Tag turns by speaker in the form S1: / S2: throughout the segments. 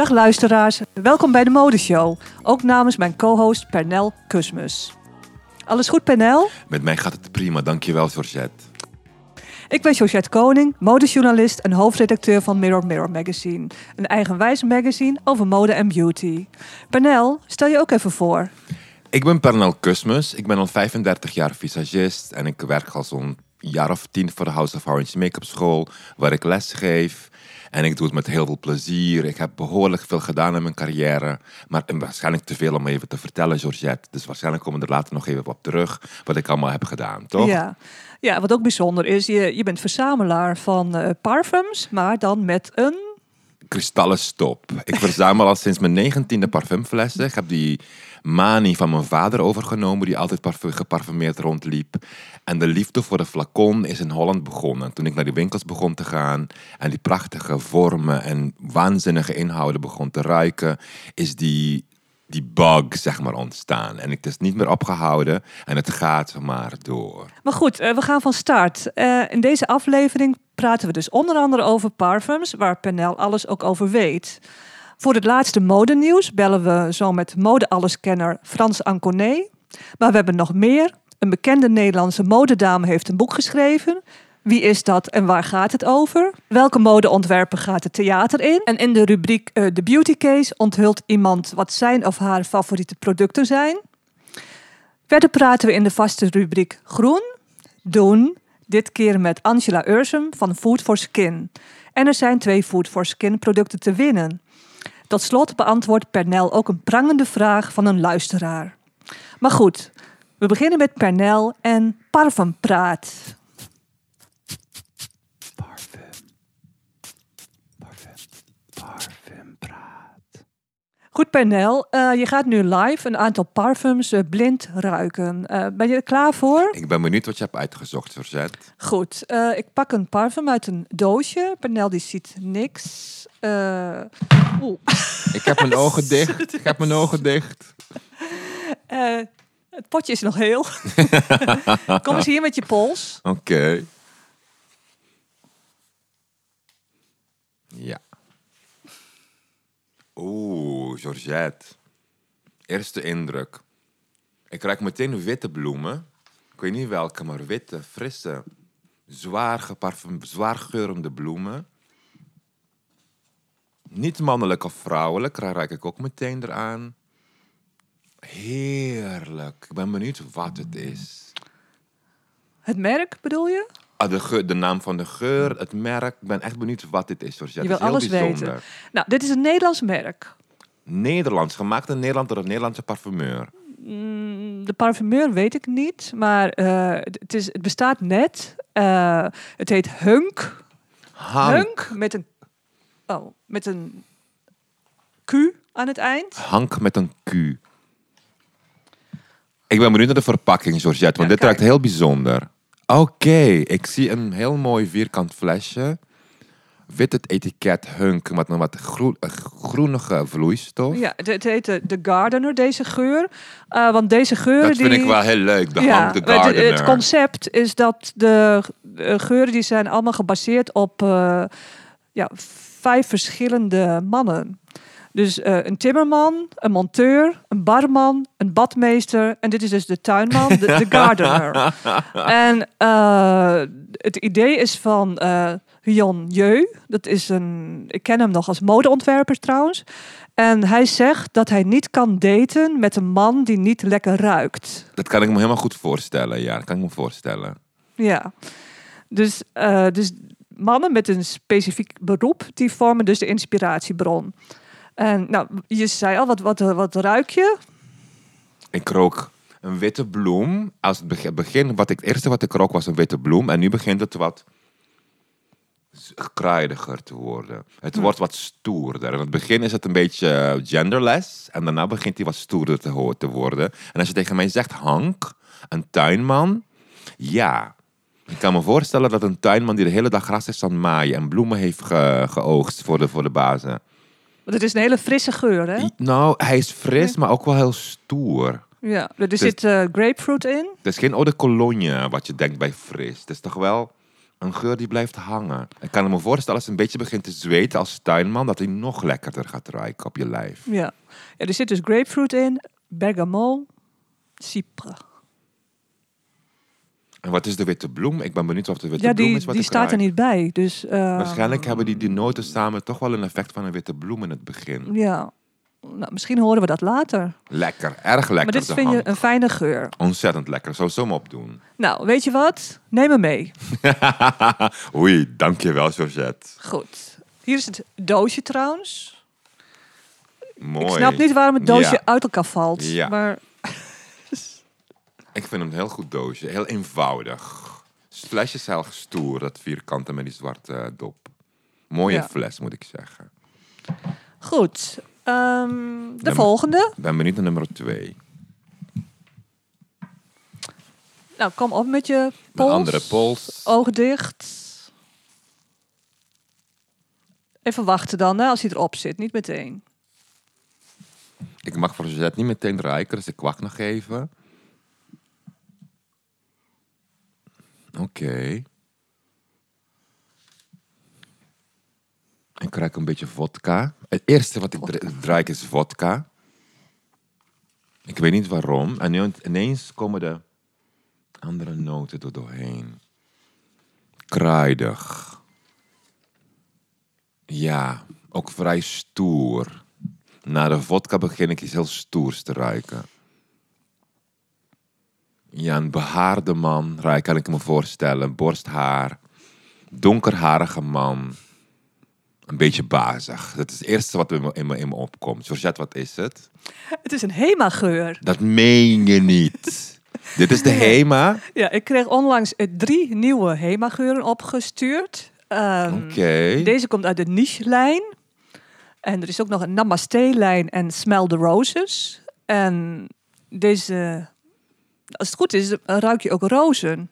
S1: Dag luisteraars, welkom bij de Modeshow. Ook namens mijn co-host Pernel Kusmus. Alles goed, Pernel?
S2: Met mij gaat het prima, dankjewel Georgette.
S1: Ik ben Georgette Koning, modejournalist en hoofdredacteur van Mirror Mirror Magazine. Een eigenwijs magazine over mode en beauty. Pernel, stel je ook even voor.
S2: Ik ben Pernel Kusmus, ik ben al 35 jaar visagist en ik werk al zo'n jaar of tien voor de House of Orange Make-up School, waar ik les geef. En ik doe het met heel veel plezier. Ik heb behoorlijk veel gedaan in mijn carrière. Maar waarschijnlijk te veel om even te vertellen, Georgette. Dus waarschijnlijk komen we er later nog even op terug. Wat ik allemaal heb gedaan, toch?
S1: Ja, ja wat ook bijzonder is, je, je bent verzamelaar van uh, parfums, maar dan met een
S2: kristallen stop. Ik verzamel al sinds mijn negentiende parfumflessen. Ik heb die manie van mijn vader overgenomen, die altijd geparfumeerd rondliep. En de liefde voor de flacon is in Holland begonnen. Toen ik naar die winkels begon te gaan en die prachtige vormen en waanzinnige inhouden begon te ruiken, is die, die bug zeg maar ontstaan. En het is niet meer opgehouden en het gaat maar door.
S1: Maar goed, eh, we gaan van start. Uh, in deze aflevering praten we dus onder andere over parfums, waar Penel alles ook over weet. Voor het laatste modenieuws bellen we zo met mode-alleskenner Frans Anconet. Maar we hebben nog meer. Een bekende Nederlandse modedame heeft een boek geschreven. Wie is dat en waar gaat het over? Welke modeontwerper gaat het theater in? En in de rubriek uh, The Beauty Case onthult iemand wat zijn of haar favoriete producten zijn. Verder praten we in de vaste rubriek Groen, Doen, dit keer met Angela Ursum van Food for Skin. En er zijn twee Food for Skin producten te winnen. Tot slot beantwoordt Pernel ook een prangende vraag van een luisteraar. Maar goed, we beginnen met Pernel en parfumpraat. Goed, Pernel, uh, je gaat nu live een aantal parfums uh, blind ruiken. Uh, ben je er klaar voor?
S2: Ik ben benieuwd wat je hebt uitgezocht, Verzet.
S1: Goed, ik pak een parfum uit een doosje. Pernel die ziet niks. Uh,
S2: ik heb mijn ogen dicht. Ik heb mijn ogen dicht.
S1: Het potje is nog heel. Kom eens hier met je pols.
S2: Oké. Okay. Ja. Oeh, Georgette. Eerste indruk. Ik ruik meteen witte bloemen. Ik weet niet welke, maar witte, frisse, zwaar, geparfum, zwaar geurende bloemen. Niet mannelijk of vrouwelijk, daar ruik ik ook meteen eraan. Heerlijk. Ik ben benieuwd wat het is.
S1: Het merk bedoel je?
S2: Ah, de, geur, de naam van de geur, het merk. Ik ben echt benieuwd wat dit is.
S1: Je wil alles bijzonder. weten. Nou, dit is een Nederlands merk.
S2: Nederlands, gemaakt in Nederland door een Nederlandse parfumeur.
S1: Mm, de parfumeur weet ik niet, maar uh, het, is, het bestaat net. Uh, het heet Hunk.
S2: Hank.
S1: Hunk met een Oh, met een Q aan het eind?
S2: Hank met een Q. Ik ben benieuwd naar de verpakking, Georgette, want dit ruikt heel bijzonder. Oké, ik zie een heel mooi vierkant flesje. Wit het etiket hunk met een wat groen, groenige vloeistof.
S1: Ja, het, heet de, Gardener, deze geur. Uh, want deze geuren...
S2: Dat vind ik wel heel leuk, de ja, de Gardener.
S1: Het, het, concept is dat de, de geuren die zijn allemaal gebaseerd op... Uh, ja, vijf verschillende mannen. Dus uh, een timmerman, een monteur, een barman, een badmeester en dit is dus de tuinman, de, de gardener. en uh, het idee is van uh, Jan Jeu. Dat is een, ik ken hem nog als modeontwerper trouwens. En hij zegt dat hij niet kan daten met een man die niet lekker ruikt.
S2: Dat kan ik me helemaal goed voorstellen. Ja, dat kan ik me voorstellen.
S1: Ja. Dus, dus mannen met een specifiek beroep, die vormen dus de inspiratiebron. En nou, je zei al, wat, wat, wat ruik je?
S2: Ik rook een witte bloem. Als het begin, wat ik, het eerste wat ik rook was een witte bloem. En nu begint het wat kruidiger te worden. Het hm. wordt wat stoerder. In het begin is het een beetje genderless. En daarna begint hij wat stoerder te, te worden. En als je tegen mij zegt Hank, een tuinman. Ja, ik kan me voorstellen dat een tuinman die de hele dag gras is aan maaien en bloemen heeft ge geoogst voor de, voor de bazen.
S1: Want het is een hele frisse geur, hè?
S2: Nou, hij is fris, maar ook wel heel stoer.
S1: Ja, er dus, zit uh, grapefruit in.
S2: Het is geen eau de cologne wat je denkt bij fris. Het is toch wel Een geur die blijft hangen. Ik kan me voorstellen als een beetje begint te zweten als tuinman, dat hij nog lekkerder gaat ruiken op je lijf.
S1: Ja. ja, er zit dus grapefruit in, bergamot, cypre.
S2: En wat is de witte bloem? Ik ben benieuwd of de witte
S1: Ja,
S2: bloem is wat
S1: die staat er niet bij. Dus, eh,
S2: Waarschijnlijk hebben die, die noten samen toch wel een effect van een witte bloem in het begin.
S1: Ja, nou, misschien horen we dat later.
S2: Lekker, erg lekker.
S1: maar dit vind je een fijne geur.
S2: Ontzettend lekker, zou zo maar opdoen.
S1: Nou, weet je wat? Neem me mee.
S2: Oei, dankjewel Georgette.
S1: Goed. Hier is het doosje trouwens.
S2: Mooi.
S1: Ik snap niet waarom het doosje
S2: Ja.
S1: uit elkaar valt.
S2: Ja.
S1: Maar
S2: Ik vind hem een heel goed doosje, heel eenvoudig. Flesje is heel stoer, dat vierkante met die zwarte eh, dop. Mooie
S1: Ja.
S2: fles, moet ik zeggen.
S1: goed. Ehm, de
S2: Dan-
S1: volgende.
S2: Ben benieuwd naar nummer twee.
S1: Nou, kom op met je pols.
S2: andere pols.
S1: Ogen dicht. Even wachten dan, hè, als hij erop zit. Niet meteen.
S2: Ik mag voor Georgette niet meteen ruiken, dus ik wacht nog even. Oké. Ik ruik een beetje vodka. Het eerste wat ik ruik is vodka. Ik weet niet waarom. En nu ineens komen de andere noten er doorheen. Kruidig. Ja, ook vrij stoer. Na de vodka begin ik iets heel stoers te ruiken. Ja, een behaarde man, ruik kan ik me voorstellen. Borsthaar. Donkerharige man. Een beetje bazig. Dat is het eerste wat in me, in me, in me opkomt. Georgette, wat is het?
S1: Het is een Hema-geur.
S2: Dat meen je niet. Dit is de Hema?
S1: Ja, ik kreeg onlangs eh, drie nieuwe Hema-geuren opgestuurd.
S2: Oké.
S1: Deze komt uit de Niche-lijn. En er is ook nog een Namaste-lijn en Smell the Roses. En deze, als het goed is, ruik je ook rozen.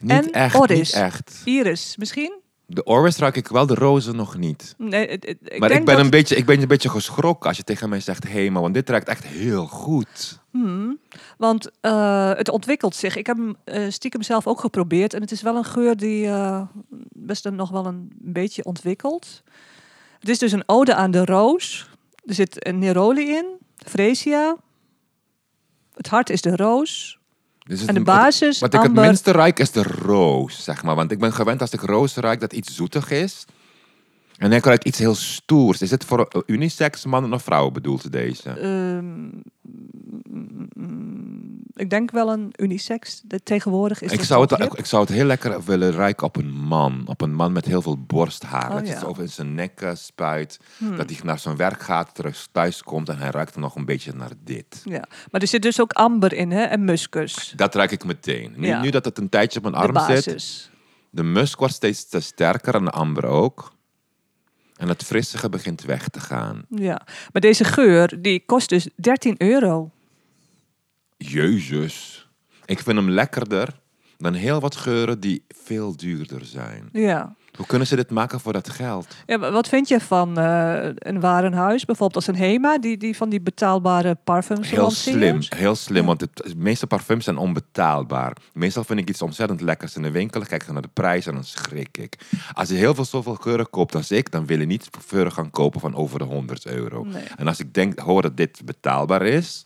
S2: Niet
S1: en
S2: echt,
S1: Oris.
S2: niet echt.
S1: Iris, misschien?
S2: De Oris ruik ik wel, de rozen nog niet.
S1: Nee, het- het- ik
S2: maar
S1: denk
S2: ik ben,
S1: dat-
S2: een beetje, ik ben een beetje geschrokken als je tegen mij zegt Hema, want dit ruikt echt heel goed.
S1: Hmm, want eh, het ontwikkelt zich. Ik heb hem eh, stiekem zelf ook geprobeerd. En het is wel een geur die eh, best nog wel een beetje ontwikkelt. Het is dus een ode aan de roos. Er zit een neroli in, freesia. Het hart is de roos.
S2: Dus
S1: En de
S2: wat-
S1: basis,
S2: Wat ik het minste ruik is de roos, zeg maar. Want ik ben gewend als ik roos ruik dat iets zoetig is. En ik ruik iets heel stoers. Is het voor unisex mannen of vrouwen bedoeld deze?
S1: Ehm, ik denk wel een unisex. De, tegenwoordig is
S2: ik, zou
S1: zo
S2: het, ik zou het heel lekker willen ruiken op een man. Op een man met heel veel borsthaar.
S1: Oh,
S2: dat
S1: ja.
S2: het over in zijn nek spuit.
S1: Hmm.
S2: Dat hij naar zijn werk gaat, terug thuis komt en hij ruikt nog een beetje naar dit.
S1: Ja. Maar er zit dus ook amber in hè? en muskus.
S2: Dat ruik ik meteen. Nu,
S1: Ja.
S2: nu dat het een tijdje op mijn
S1: De
S2: arm zit,
S1: basis.
S2: de musk wordt steeds te sterker en de amber ook. En het frissige begint weg te gaan.
S1: Ja, maar deze geur die kost dus 13 euro.
S2: Jezus. Ik vind hem lekkerder dan heel wat geuren die veel duurder zijn.
S1: Ja.
S2: Hoe kunnen ze dit maken voor dat geld?
S1: ja wat vind je van eh, een warenhuis, bijvoorbeeld als een Hema, die, die van die betaalbare parfums
S2: Heel slim, heel slim,
S1: Ja.
S2: want het, de meeste parfums zijn onbetaalbaar. Meestal vind ik iets ontzettend lekkers in de winkel, kijk ik naar de prijs en dan schrik ik. Als je heel veel zoveel geuren koopt als ik, dan wil je niet geuren gaan kopen van over de 100 euro.
S1: Nee.
S2: En als ik denk, hoor dat dit betaalbaar is,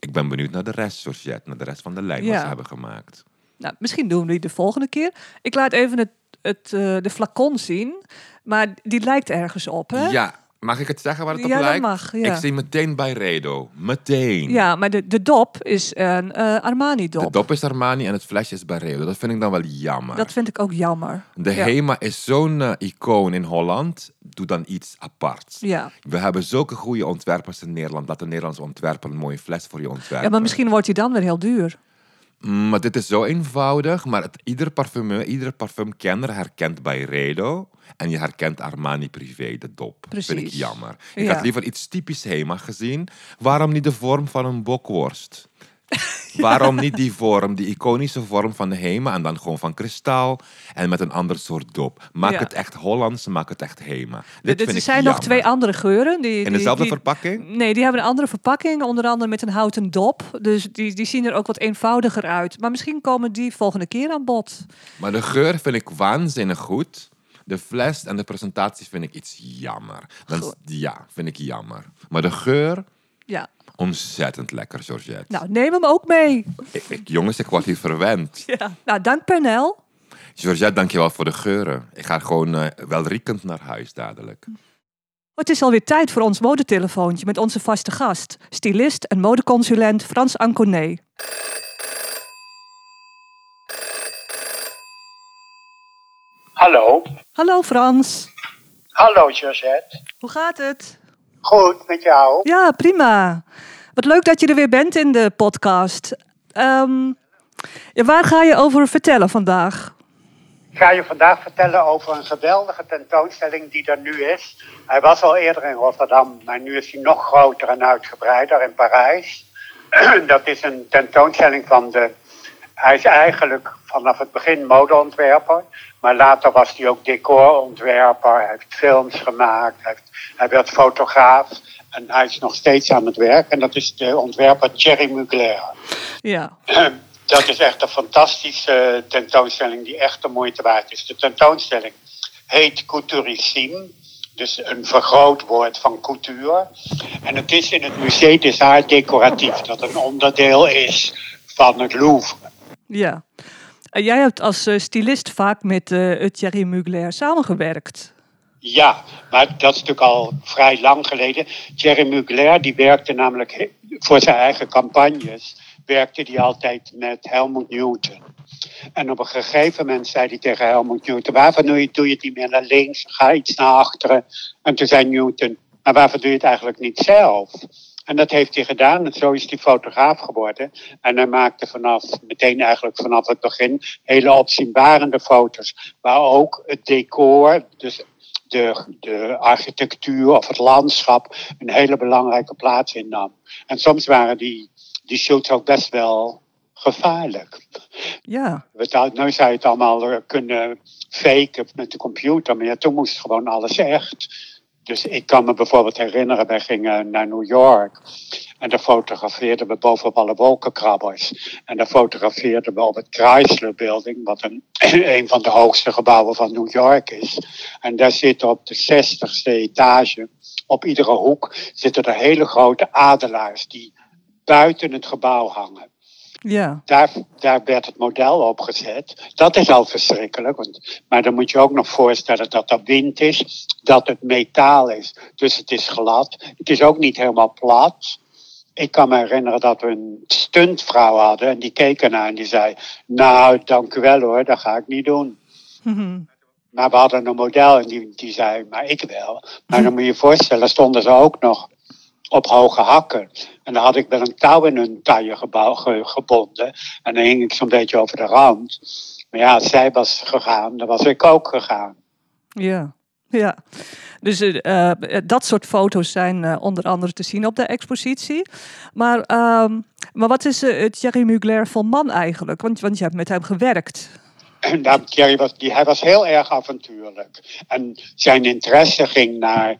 S2: ik ben benieuwd naar de rest, Georgette, naar de rest van de lijn wat
S1: Ja.
S2: ze hebben gemaakt.
S1: Nou, misschien doen we die de volgende keer. Ik laat even het, het, eh, de flacon zien, maar die lijkt ergens op, hè?
S2: Ja, mag ik het zeggen waar het op
S1: Ja, dat
S2: lijkt?
S1: mag, ja.
S2: Ik zie meteen bij Redo. Meteen.
S1: Ja, maar de, de dop is een eh, Armani-dop.
S2: De dop is Armani en het flesje is bij Redo. Dat vind ik dan wel jammer.
S1: Dat vind ik ook jammer.
S2: De
S1: ja.
S2: Hema is zo'n eh, icoon in Holland. Doe dan iets aparts.
S1: Ja.
S2: We hebben zulke goede ontwerpers in Nederland. Laat de Nederlandse ontwerper een mooie fles voor je ontwerpen.
S1: ja, maar misschien wordt die dan weer heel duur.
S2: Maar dit is zo eenvoudig. Maar het, ieder parfumeur, ieder parfumkenner herkent bij Redo. En je herkent Armani Privé, de dop. Vind ik
S1: Precies.
S2: jammer. Ik
S1: Ja.
S2: had liever iets typisch Hema gezien. Waarom niet de vorm van een bokworst? Waarom niet die vorm, die iconische vorm van de Hema en dan gewoon van kristaal en met een ander soort dop. Maak
S1: Ja.
S2: het echt Hollands, maak het echt Hema. Dit
S1: er
S2: ik
S1: zijn nog
S2: jammer.
S1: twee andere geuren. Die,
S2: In
S1: die-
S2: dezelfde
S1: die-
S2: verpakking?
S1: Nee, die hebben een andere verpakking, onder andere met een houten dop. Dus die, die zien er ook wat eenvoudiger uit. Maar misschien komen die volgende keer aan bod.
S2: Maar de geur vind ik waanzinnig goed. De fles en de presentatie vind ik iets jammer. Dan,
S1: Goed.
S2: ja, vind ik jammer. Maar de geur,
S1: Ja,
S2: ontzettend lekker, Georgette.
S1: nou neem hem ook mee.
S2: Ik, ik- jongens, ik word hier verwend.
S1: Ja. Nou, dank Pernel.
S2: Georgette, dankjewel voor de geuren. Ik ga gewoon eh, wel riekend naar huis dadelijk.
S1: Het is alweer tijd voor ons modetelefoontje met onze vaste gast, stylist en modeconsulent Frans Anconé.
S3: Hallo.
S1: Hallo Frans,
S3: Hallo Josette.
S1: hoe gaat het?
S3: Goed, met jou?
S1: Ja, prima. Wat leuk dat je er weer bent in de podcast. Ehm, waar ga je over vertellen vandaag?
S3: Ik ga je vandaag vertellen over een geweldige tentoonstelling die er nu is. Hij was al eerder in Rotterdam, maar nu is hij nog groter en uitgebreider in Parijs. Dat is een tentoonstelling van de. Hij is eigenlijk vanaf het begin modeontwerper, maar later was hij ook decorontwerper. Hij heeft films gemaakt, hij, heeft- hij werd fotograaf en hij is nog steeds aan het werk. En dat is de ontwerper Thierry Mugler.
S1: Ja,
S3: Dat is echt een fantastische tentoonstelling die echt de moeite waard is. De tentoonstelling heet Couturissime, dus een vergrootwoord van couture. En het is in het Musée des Arts Décoratifs, dat een onderdeel is van het Louvre.
S1: Ja. Jij hebt als eh, stylist vaak met eh, Thierry Mugler samengewerkt.
S3: Ja, maar dat is natuurlijk al vrij lang geleden. Thierry Mugler die werkte namelijk voor zijn eigen campagnes, werkte hij altijd met Helmut Newton. En op een gegeven moment zei hij tegen Helmut Newton, waarvoor doe je, doe je het niet meer naar links, ga iets naar achteren. En toen zei Newton, maar waarvoor doe je het eigenlijk niet zelf? En dat heeft hij gedaan en zo is hij fotograaf geworden. En hij maakte vanaf, meteen eigenlijk vanaf het begin, hele opzienbarende foto's. Waar ook het decor, dus de, de architectuur of het landschap, een hele belangrijke plaats innam. En soms waren die, die shoots ook best wel gevaarlijk.
S1: Ja,
S3: Nu zou je het allemaal kunnen faken met de computer, maar ja, toen moest gewoon alles echt. Dus ik kan me bijvoorbeeld herinneren, wij gingen naar New York en daar fotografeerden we bovenop alle wolkenkrabbers. En daar fotografeerden we op het Chrysler Building, wat een, een van de hoogste gebouwen van New York is. En daar zitten op de 60ste etage, op iedere hoek, zitten er hele grote adelaars die buiten het gebouw hangen
S1: ja,
S3: daar, daar werd het model op gezet. Dat is al verschrikkelijk. Want, maar dan moet je ook nog voorstellen dat er wind is, dat het metaal is. Dus het is glad. Het is ook niet helemaal plat. Ik kan me herinneren dat we een stuntvrouw hadden en die keek ernaar en die zei: Nou, dank u wel hoor, dat ga ik niet doen. Maar we hadden een model en die, die zei: Maar ik wel. Maar dan moet je je voorstellen, stonden ze ook nog op hoge hakken. En dan had ik wel een touw in hun taille gebouw, ge- gebonden. En dan hing ik zo'n beetje over de rand. Maar ja, als zij was gegaan, dan was ik ook gegaan.
S1: ja, ja. Dus eh, eh, dat soort foto's zijn eh, onder andere te zien op de expositie. Maar, ehm, maar wat is het Thierry Mugler voor man eigenlijk? Want, want je hebt met hem gewerkt.
S3: Thierry was, die, hij was heel erg avontuurlijk. En zijn interesse ging naar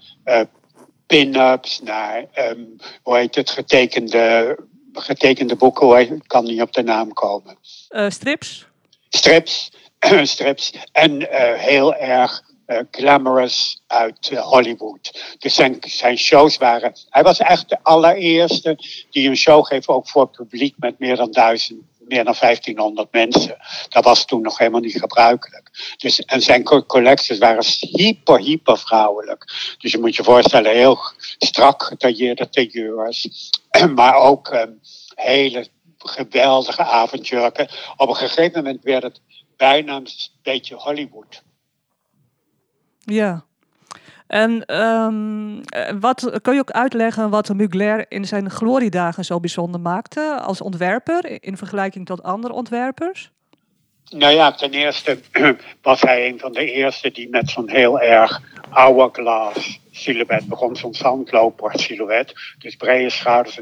S3: pin-ups, naar, ehm, hoe heet het, getekende, getekende boeken. Hoe heet, kan niet op de naam komen.
S1: Eh, strips?
S3: strips, strips en eh, heel erg eh, glamorous uit Hollywood. Dus zijn, zijn shows waren. Hij was echt de allereerste die een show geeft, ook voor het publiek met meer dan duizend. Meer dan 1500 mensen. Dat was toen nog helemaal niet gebruikelijk. Dus, en zijn co- collecties waren hyper, hyper vrouwelijk. Dus je moet je voorstellen, heel strak getailleerde tailleurs. Maar ook ehm, hele geweldige avondjurken. Op een gegeven moment werd het bijna een beetje Hollywood.
S1: Ja. En eh, wat, kun je ook uitleggen wat Mugler in zijn gloriedagen zo bijzonder maakte als ontwerper in vergelijking tot andere ontwerpers?
S3: Nou ja, ten eerste was hij een van de eerste die met zo'n heel erg hourglass silhouet begon. Zo'n zandloper silhouet. Dus brede schouders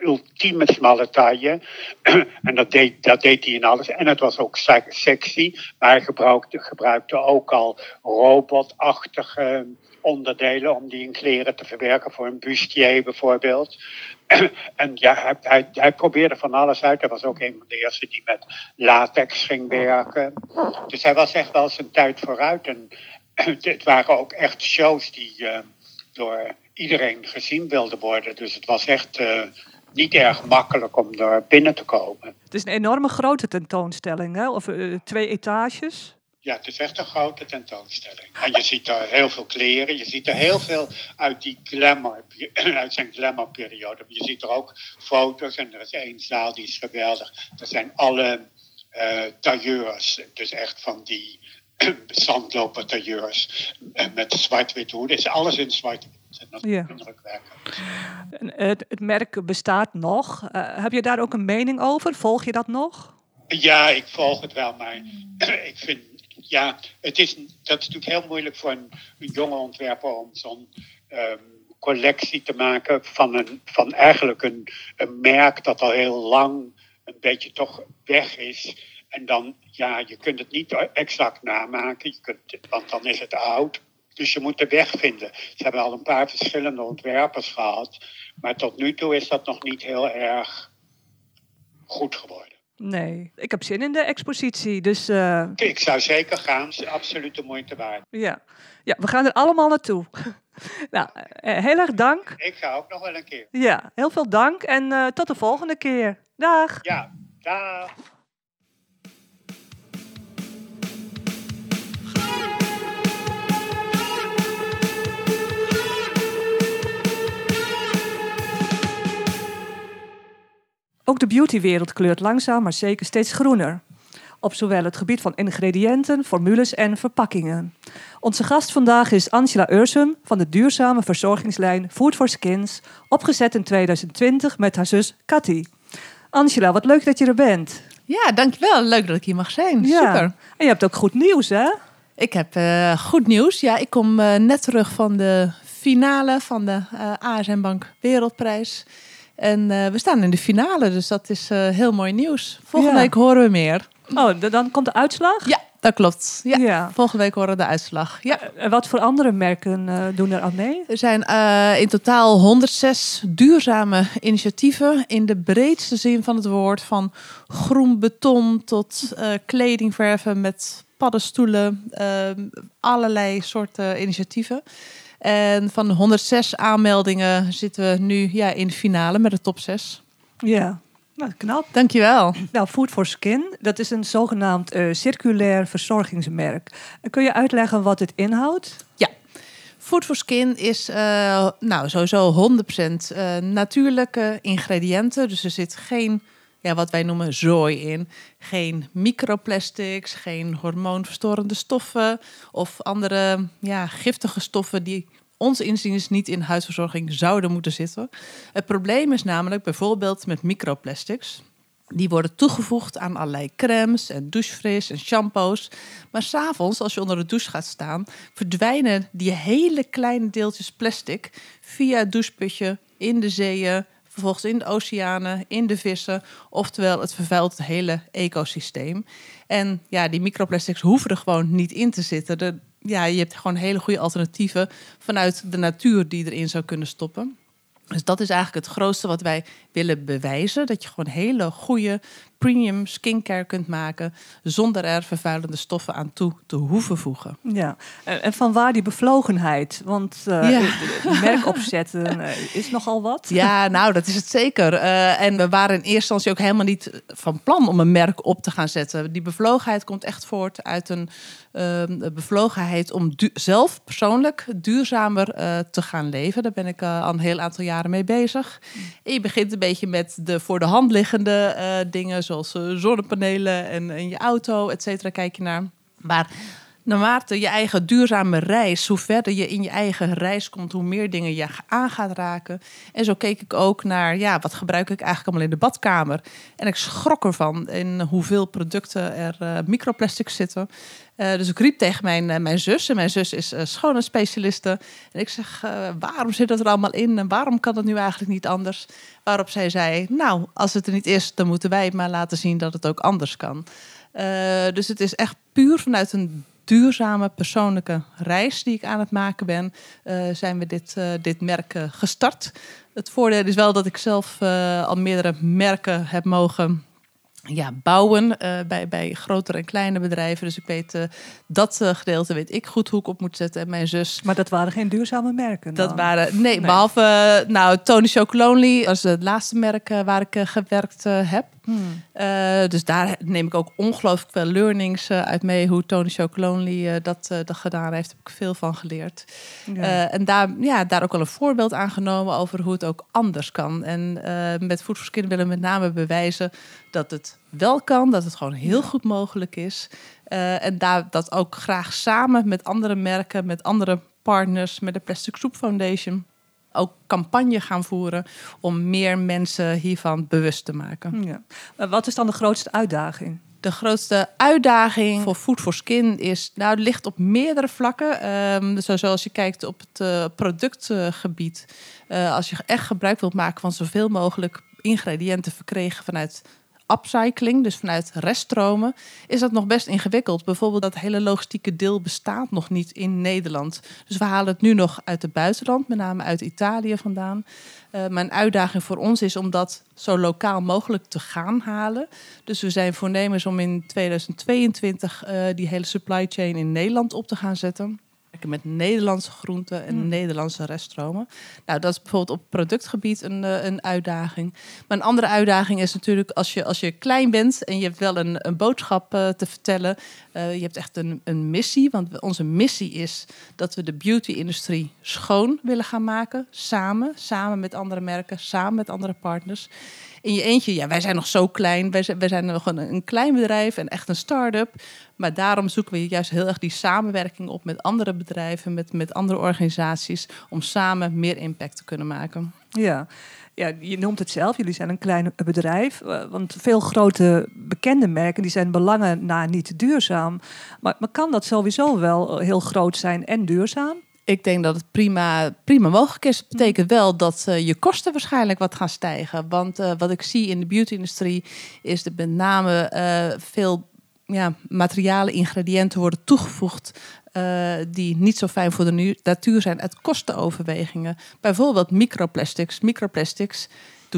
S3: ultieme smalle taille. en dat deed, dat deed hij in alles. En het was ook sexy. Maar hij gebruikte, gebruikte ook al robotachtige onderdelen om die in kleren te verwerken. Voor een bustier bijvoorbeeld. en ja, hij, hij, probeerde van alles uit. Hij was ook een van de eerste die met latex ging werken. Dus hij was echt wel zijn tijd vooruit. En het waren ook echt shows die uh, door iedereen gezien wilden worden. Dus het was echt uh, niet erg makkelijk om er binnen te komen.
S1: Het is een enorme grote tentoonstelling, hè? of uh, twee etages.
S3: Ja, het is echt een grote tentoonstelling. En je ziet er heel veel kleren. Je ziet er heel veel uit die glamour, uit zijn glamourperiode. Je ziet er ook foto's en er is één zaal die is geweldig. Er zijn alle uh, tailleurs, dus echt van die zandlopertailleurs met zwart-wit hoeden. is alles in zwart-wit. Dat is ja. indrukwekkend.
S1: Het, het merk bestaat nog. Uh, heb je daar ook een mening over? Volg je dat nog?
S3: Ja, ik volg het wel, maar ik vind ja, het is, dat is natuurlijk heel moeilijk voor een, een jonge ontwerper om zo'n um, collectie te maken van, een, van eigenlijk een, een merk dat al heel lang een beetje toch weg is. En dan, ja, je kunt het niet exact namaken, je kunt, want dan is het oud. Dus je moet de weg vinden. Ze hebben al een paar verschillende ontwerpers gehad, maar tot nu toe is dat nog niet heel erg goed geworden.
S1: Nee, ik heb zin in de expositie. Dus, uh...
S3: Ik zou zeker gaan. Is absoluut de moeite waard.
S1: Ja. ja, we gaan er allemaal naartoe. nou, uh, heel erg dank.
S3: Ik ga ook nog wel een keer.
S1: Ja, heel veel dank en uh, tot de volgende keer. Dag.
S3: Ja, dag.
S1: Ook de beautywereld kleurt langzaam, maar zeker steeds groener. Op zowel het gebied van ingrediënten, formules en verpakkingen. Onze gast vandaag is Angela Ursum van de duurzame verzorgingslijn Food for Skins, opgezet in 2020 met haar zus Cathy. Angela, wat leuk dat je er bent.
S4: Ja, dankjewel. Leuk dat ik hier mag zijn. Ja. Super. En
S1: je hebt ook goed nieuws, hè?
S4: Ik heb uh, goed nieuws. Ja, ik kom uh, net terug van de finale van de uh, ASM Bank Wereldprijs. En uh, we staan in de finale, dus dat is uh, heel mooi nieuws. Volgende ja. week horen we meer.
S1: Oh, dan komt de uitslag?
S4: Ja, dat klopt. Ja, ja. Volgende week horen we de uitslag. Ja.
S1: En wat voor andere merken uh, doen er aan mee?
S4: Er zijn in totaal 106 duurzame initiatieven in de breedste zin van het woord. Van groen beton tot kledingverven met paddenstoelen. allerlei soorten initiatieven. En van 106 aanmeldingen zitten we nu ja, in de finale met de top 6.
S1: Ja, nou, knap.
S4: Dankjewel.
S1: Nou, Food for Skin, dat is een zogenaamd uh, circulair verzorgingsmerk. Kun je uitleggen wat het inhoudt?
S4: Ja. Food for Skin is uh, nou, sowieso 100% uh, natuurlijke ingrediënten. Dus er zit geen, ja, wat wij noemen, zooi in. Geen microplastics, geen hormoonverstorende stoffen of andere ja, giftige stoffen die ons inziens niet in huidverzorging zouden moeten zitten. Het probleem is namelijk bijvoorbeeld met microplastics. Die worden toegevoegd aan allerlei crèmes en douchefris en shampoos. Maar s'avonds, als je onder de douche gaat staan, verdwijnen die hele kleine deeltjes plastic via het doucheputje in de zeeën, vervolgens in de oceanen, in de vissen. Oftewel, het vervuilt het hele ecosysteem. En ja, die microplastics hoeven er gewoon niet in te zitten. Ja, je hebt gewoon hele goede alternatieven vanuit de natuur die erin zou kunnen stoppen. Dus dat is eigenlijk het grootste wat wij willen bewijzen. Dat je gewoon hele goede premium skincare kunt maken zonder er vervuilende stoffen aan toe te hoeven voegen.
S1: Ja, en van waar die bevlogenheid? Want uh, ja. merk opzetten uh, is nogal wat.
S4: Ja, nou dat is het zeker. Uh, en we waren in eerste instantie ook helemaal niet van plan om een merk op te gaan zetten. Die bevlogenheid komt echt voort uit een ehm, bevlogenheid om zelf persoonlijk duurzamer te gaan leven. Daar ben ik al een heel aantal jaren mee bezig. En je begint een beetje met de voor de hand liggende dingen zoals zonnepanelen en, en je auto, et cetera, kijk je naar. Maar naarmate je eigen duurzame reis, hoe verder je in je eigen reis komt, hoe meer dingen je aan gaat raken. En zo keek ik ook naar, ja, wat gebruik ik eigenlijk allemaal in de badkamer? En ik schrok ervan in hoeveel producten er uh, microplastics zitten. Uh, dus ik riep tegen mijn, uh, mijn zus. En mijn zus is uh, schoonheidsspecialiste. En ik zeg, waarom zit dat er allemaal in? En waarom kan dat nu eigenlijk niet anders? Waarop zij zei, nou, als het er niet is, dan moeten wij maar laten zien dat het ook anders kan. dus het is echt puur vanuit een duurzame persoonlijke reis die ik aan het maken ben, zijn we dit, dit merk gestart. Het voordeel is wel dat ik zelf al meerdere merken heb mogen ja, bouwen uh, bij, bij grotere en kleine bedrijven. Dus ik weet uh, dat uh, gedeelte weet ik goed hoe ik op moet zetten. En mijn zus.
S1: Maar dat waren geen duurzame merken.
S4: Dat waren nee, nee, behalve nou Tony Chocolonely als het laatste merk waar ik gewerkt heb. Hmm. dus daar neem ik ook ongelooflijk veel learnings uit mee. Hoe Tony Chocolonely dat, dat gedaan heeft, heb ik veel van geleerd. Ja. en daar, ja, daar ook wel een voorbeeld aan genomen over hoe het ook anders kan. En met Food for Skin willen we met name bewijzen dat het wel kan, dat het gewoon heel goed mogelijk is. Uh, en daar dat ook graag samen met andere merken, met andere partners, met de Plastic Soup Foundation ook campagne gaan voeren om meer mensen hiervan bewust te maken.
S1: Ja. Wat is dan de grootste uitdaging?
S4: De grootste uitdaging voor Food for Skin is, nou, ligt op meerdere vlakken. Um, zoals je kijkt op het uh, productgebied. Uh, als je echt gebruik wilt maken van zoveel mogelijk ingrediënten verkregen vanuit upcycling, dus vanuit reststromen, is dat nog best ingewikkeld. Bijvoorbeeld dat hele logistieke deel bestaat nog niet in Nederland. Dus we halen het nu nog uit het buitenland, met name uit Italië vandaan. Uh, maar een uitdaging voor ons is om dat zo lokaal mogelijk te gaan halen. Dus we zijn voornemens om in 2022 uh, die hele supply chain in Nederland op te gaan zetten met Nederlandse groenten en mm. Nederlandse reststromen. Nou, dat is bijvoorbeeld op productgebied een, eh, een uitdaging. Maar een andere uitdaging is natuurlijk als je, als je klein bent en je hebt wel een, een boodschap uh, te vertellen. Uh, je hebt echt een, een missie, want onze missie is dat we de beauty-industrie schoon willen gaan maken. Samen, samen met andere merken, samen met andere partners in je eentje, ja, wij zijn nog zo klein. Wij zijn, wij zijn nog een, een klein bedrijf en echt een start-up. Maar daarom zoeken we juist heel erg die samenwerking op met andere bedrijven, met, met andere organisaties, om samen meer impact te kunnen maken.
S1: Ja. Ja, je noemt het zelf, jullie zijn een klein bedrijf. Eh, want veel grote bekende merken die zijn belangen na niet duurzaam. Maar, maar kan dat sowieso wel heel groot zijn en duurzaam?
S4: Ik denk dat het prima, prima mogelijk is. Het betekent wel dat uh, je kosten waarschijnlijk wat gaan stijgen. Want uh, wat ik zie in de beauty-industrie is dat met name uh, veel ja, materialen, ingrediënten worden toegevoegd. die niet zo fijn voor de natuur zijn uit kostenoverwegingen. Bijvoorbeeld microplastics. Microplastics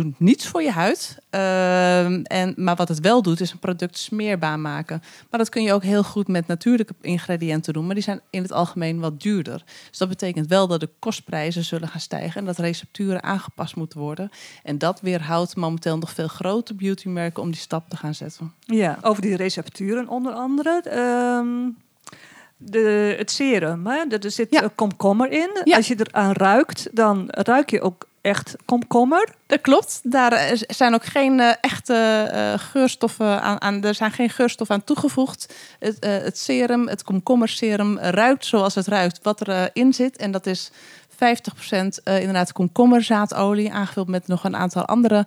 S4: doen niets voor je huid. Ehm, en, maar wat het wel doet, is een product smeerbaar maken. Maar dat kun je ook heel goed met natuurlijke ingrediënten doen. Maar die zijn in het algemeen wat duurder. Dus dat betekent wel dat de kostprijzen zullen gaan stijgen. En dat recepturen aangepast moeten worden. En dat weerhoudt momenteel nog veel grote beautymerken om die stap te gaan zetten.
S1: Ja, over die recepturen onder andere. Um de, het serum. Hè? Er zit ja. komkommer in. Als je eraan ruikt, dan ruik je ook echt komkommer.
S4: Dat klopt. Daar zijn ook geen uh, echte uh, geurstoffen aan, aan, Er zijn geen geurstoffen aan toegevoegd. Het, uh, het serum, het komkommerserum, ruikt zoals het ruikt wat erin in zit. En dat is 50% inderdaad komkommerzaadolie, aangevuld met nog een aantal andere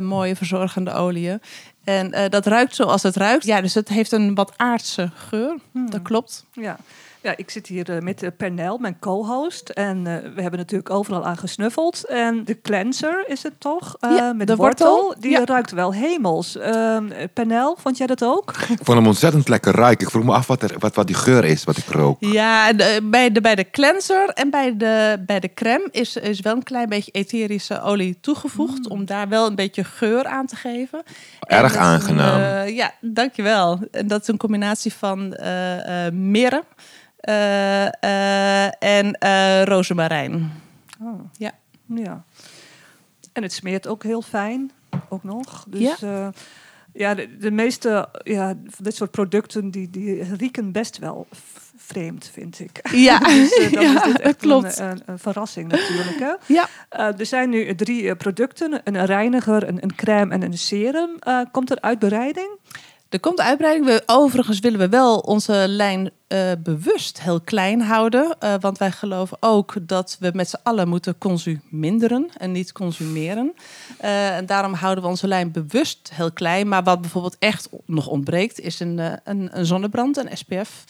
S4: mooie verzorgende oliën. En dat ruikt zoals het ruikt. Ja, dus het heeft een wat aardse geur. Hmm. Dat klopt.
S1: Ja. Ja, ik zit hier uh, met Pernel, mijn co-host. En uh, we hebben natuurlijk overal aan gesnuffeld. En de cleanser is het toch? Uh, ja, met de wortel. wortel. Die ja. ruikt wel hemels. Ehm, Pernel, vond jij dat ook?
S2: Ik vond hem ontzettend lekker ruiken. Ik vroeg me af wat, er, wat, wat die geur is, wat ik rook.
S4: Ja, de, bij, de, bij de cleanser en bij de, bij de crème is, is wel een klein beetje etherische olie toegevoegd. Mm. Om daar wel een beetje geur aan te geven.
S2: Erg aangenaam.
S4: ja, dankjewel. En dat is een combinatie van mirre. Uh, uh, en uh, rozemarijn.
S1: Oh. Ja. ja. En het smeert ook heel fijn, ook nog. Dus ja, ja de, de, meeste ja, van dit soort producten die, die rieken best wel vreemd, vind ik.
S4: Ja, dus,
S1: dan ja, is dit echt klopt. Een, een, verrassing natuurlijk. Hè?
S4: Ja.
S1: er zijn nu drie producten, een reiniger, een, een crème en een serum. komt er uitbreiding?
S4: Er komt uitbreiding. Overigens willen we wel onze lijn eh, bewust heel klein houden. eh, want wij geloven ook dat we met z'n allen moeten consuminderen en niet consumeren. Eh, en daarom houden we onze lijn bewust heel klein. Maar wat bijvoorbeeld echt nog ontbreekt, is een, een, een zonnebrand, een SPF.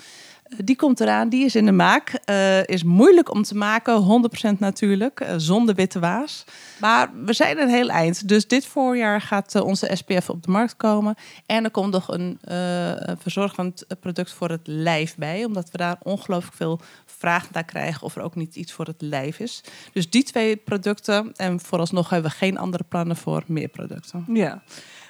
S4: Eh, Die komt eraan, die is in de maak. Eh, is moeilijk om te maken, 100% natuurlijk, eh, zonder witte waas. Maar we zijn een heel eind. Dus dit voorjaar gaat onze SPF op de markt komen. En er komt nog een een verzorgend product voor het lijf bij. Omdat we daar ongelooflijk veel vraag naar krijgen of er ook niet iets voor het lijf is. Dus die twee producten. En vooralsnog hebben we geen andere plannen voor meer producten.
S1: Ja.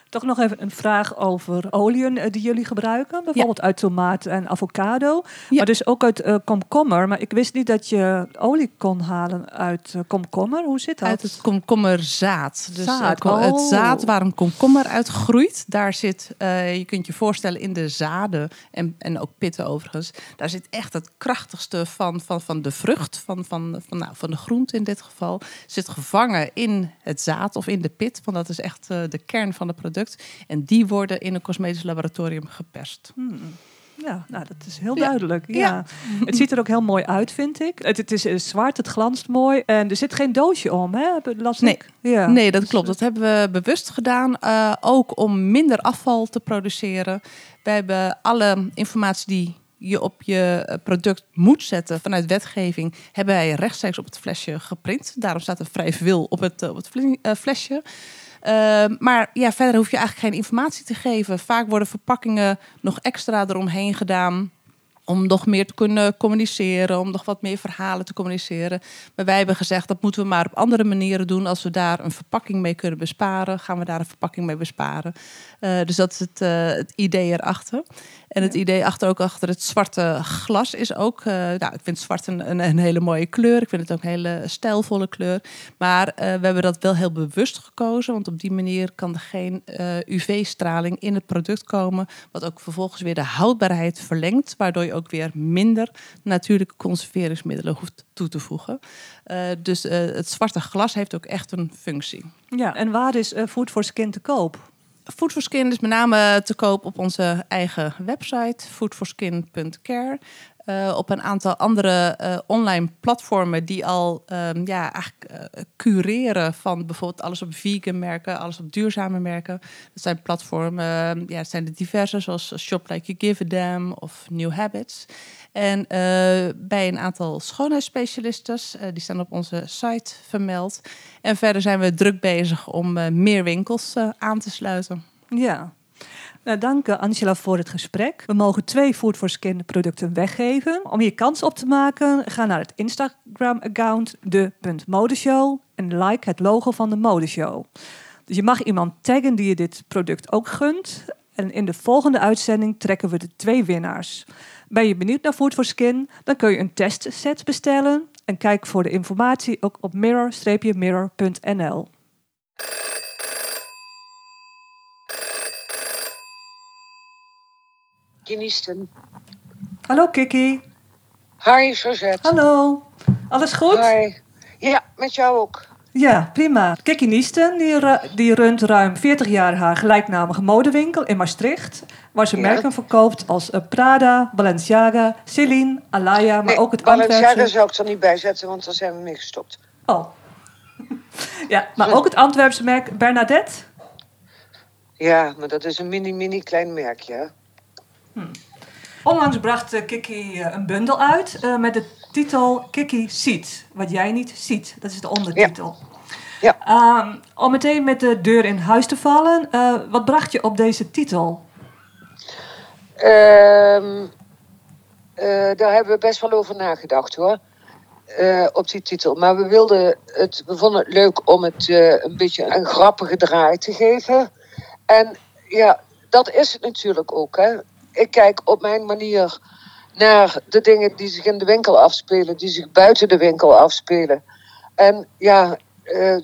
S1: Toch nog even een vraag over oliën eh, die jullie gebruiken. Bijvoorbeeld uit tomaat en avocado.
S4: Ja.
S1: Maar dus ook uit eh, komkommer. Maar ik wist niet dat je olie kon halen uit eh, komkommer. Hoe zit dat?
S4: Uit het komkommerzaad. Dus
S1: Zaad,
S4: het
S1: oh.
S4: zaad waar een komkommer uit groeit. Daar zit, je kunt je voorstellen, in de zaden en, en ook pitten overigens. Daar zit echt het krachtigste van, van, van de vrucht, van, van, van, nou, van de groente in dit geval. Zit gevangen in het zaad of in de pit. Want dat is echt de kern van het product. En die worden in een cosmetisch laboratorium geperst.
S1: Ja, nou, dat is heel duidelijk. Ja.
S4: Ja.
S1: het ziet er ook heel mooi uit, vind ik. Het, het is eh, zwart, het glanst mooi. En er zit geen doosje om, hè? Las
S4: Nee.
S1: ik? Ja.
S4: Nee, dat
S1: Dus,
S4: klopt. Dat hebben we bewust gedaan. eh, ook om minder afval te produceren. We hebben alle informatie die je op je eh, product moet zetten vanuit wetgeving, hebben wij rechtstreeks op het flesje geprint. Daarom staat er vrij veel op het, op het fle- flesje. Eh, maar ja, verder hoef je eigenlijk geen informatie te geven. Vaak worden verpakkingen nog extra eromheen gedaan om nog meer te kunnen communiceren, om nog wat meer verhalen te communiceren. Maar wij hebben gezegd dat moeten we maar op andere manieren doen. Als we daar een verpakking mee kunnen besparen, gaan we daar een verpakking mee besparen. Eh, dus dat is het, eh, het idee erachter. En het idee achter ook achter het zwarte glas is ook. eh, nou, ik vind zwart een, een, een hele mooie kleur. Ik vind het ook een hele stijlvolle kleur. Maar we hebben dat wel heel bewust gekozen. Want op die manier kan er geen UV-straling in het product komen. Wat ook vervolgens weer de houdbaarheid verlengt. Waardoor je ook weer minder natuurlijke conserveringsmiddelen hoeft toe te voegen. Eh, dus eh, het zwarte glas heeft ook echt een functie.
S1: Ja, en waar is eh, Food for Skin te koop?
S4: Food for Skin is met name te koop op onze eigen website, foodforskin.care. Eh, op een aantal andere eh, online platformen die al ehm, ja, eigenlijk eh, cureren van bijvoorbeeld alles op vegan merken, alles op duurzame merken. Dat zijn platformen, ehm, ja, zijn de diverse, zoals Shop Like You Give a of New Habits. En bij een aantal schoonheidsspecialisten, die staan op onze site vermeld. En verder zijn we druk bezig om meer winkels aan te sluiten.
S1: Ja. Nou, dank eh, Angela voor het gesprek. We mogen twee Food for Skin producten weggeven. Om hier kans op te maken, ga naar het Instagram-account de.modeshow en like het logo van de modeshow. Dus je mag iemand taggen die je dit product ook gunt. En in de volgende uitzending trekken we de twee winnaars. Ben je benieuwd naar Food for Skin? Dan kun je een testset bestellen. En kijk voor de informatie ook op mirror-mirror.nl.
S5: Diensten.
S1: Hallo Kiki.
S5: Hi, Suzette.
S1: Hallo. Alles goed?
S5: Hi. Ja, met jou ook.
S1: Ja, prima. Kiki Niesten die, die runt ruim 40 jaar haar gelijknamige modewinkel in Maastricht. Waar ze
S5: Ja.
S1: merken verkoopt als eh, Prada, Balenciaga, Celine, Alaya, maar
S5: Nee,
S1: ook het
S5: Balenciaga
S1: Antwerpse...
S5: zou ik er niet bij zetten, want daar zijn we mee gestopt.
S1: Oh. ja, maar ook het Antwerpse merk Bernadette.
S5: Ja, maar dat is een mini, mini klein merkje. Hè.
S1: Onlangs bracht eh, Kiki eh, een bundel uit eh, met de titel Kiki ziet. Wat jij niet ziet. Dat is de ondertitel.
S5: Ja.
S1: Ehm, om meteen met de deur in huis te vallen. wat bracht je op deze titel?
S5: Ehm, eh, daar hebben we best wel over nagedacht hoor. Op die titel. Maar we wilden het, we vonden het leuk om het een beetje een grappige draai te geven. En ja, dat is het natuurlijk ook. Hè. Ik kijk op mijn manier naar de dingen die zich in de winkel afspelen, die zich buiten de winkel afspelen. En ja, eh,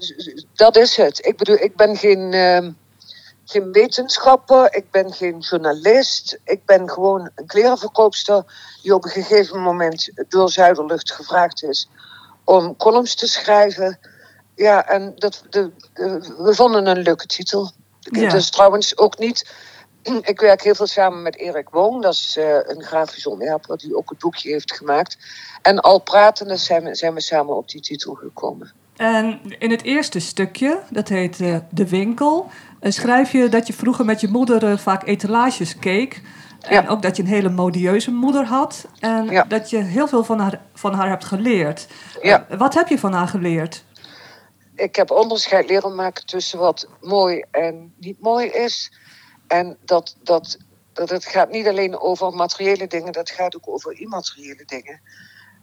S5: dat is het. Ik bedoel, ik ben geen. ehm, geen wetenschapper, ik ben geen journalist. Ik ben gewoon een klerenverkoopster die op een gegeven moment door Zuiderlucht gevraagd is om columns te schrijven. Ja, en dat, de, de- we vonden een leuke titel.
S1: Ja.
S5: Het is trouwens ook niet ik werk heel veel samen met Erik Wong. Dat is eh, een grafisch ontwerper die ook het boekje heeft gemaakt. En al pratende zijn we, zijn we samen op die titel gekomen.
S1: En in het eerste stukje, dat heet eh, De Winkel, eh, schrijf je dat je vroeger met je moeder vaak etalages keek. En
S5: Ja.
S1: ook dat je een hele modieuze moeder had. En
S5: Ja.
S1: dat je heel veel van haar, van haar hebt geleerd.
S5: Ja.
S1: Wat heb je van haar geleerd?
S5: ik heb onderscheid leren maken tussen wat mooi en niet mooi is. En dat, dat, dat het gaat niet alleen over materiële dingen, dat gaat ook over immateriële dingen.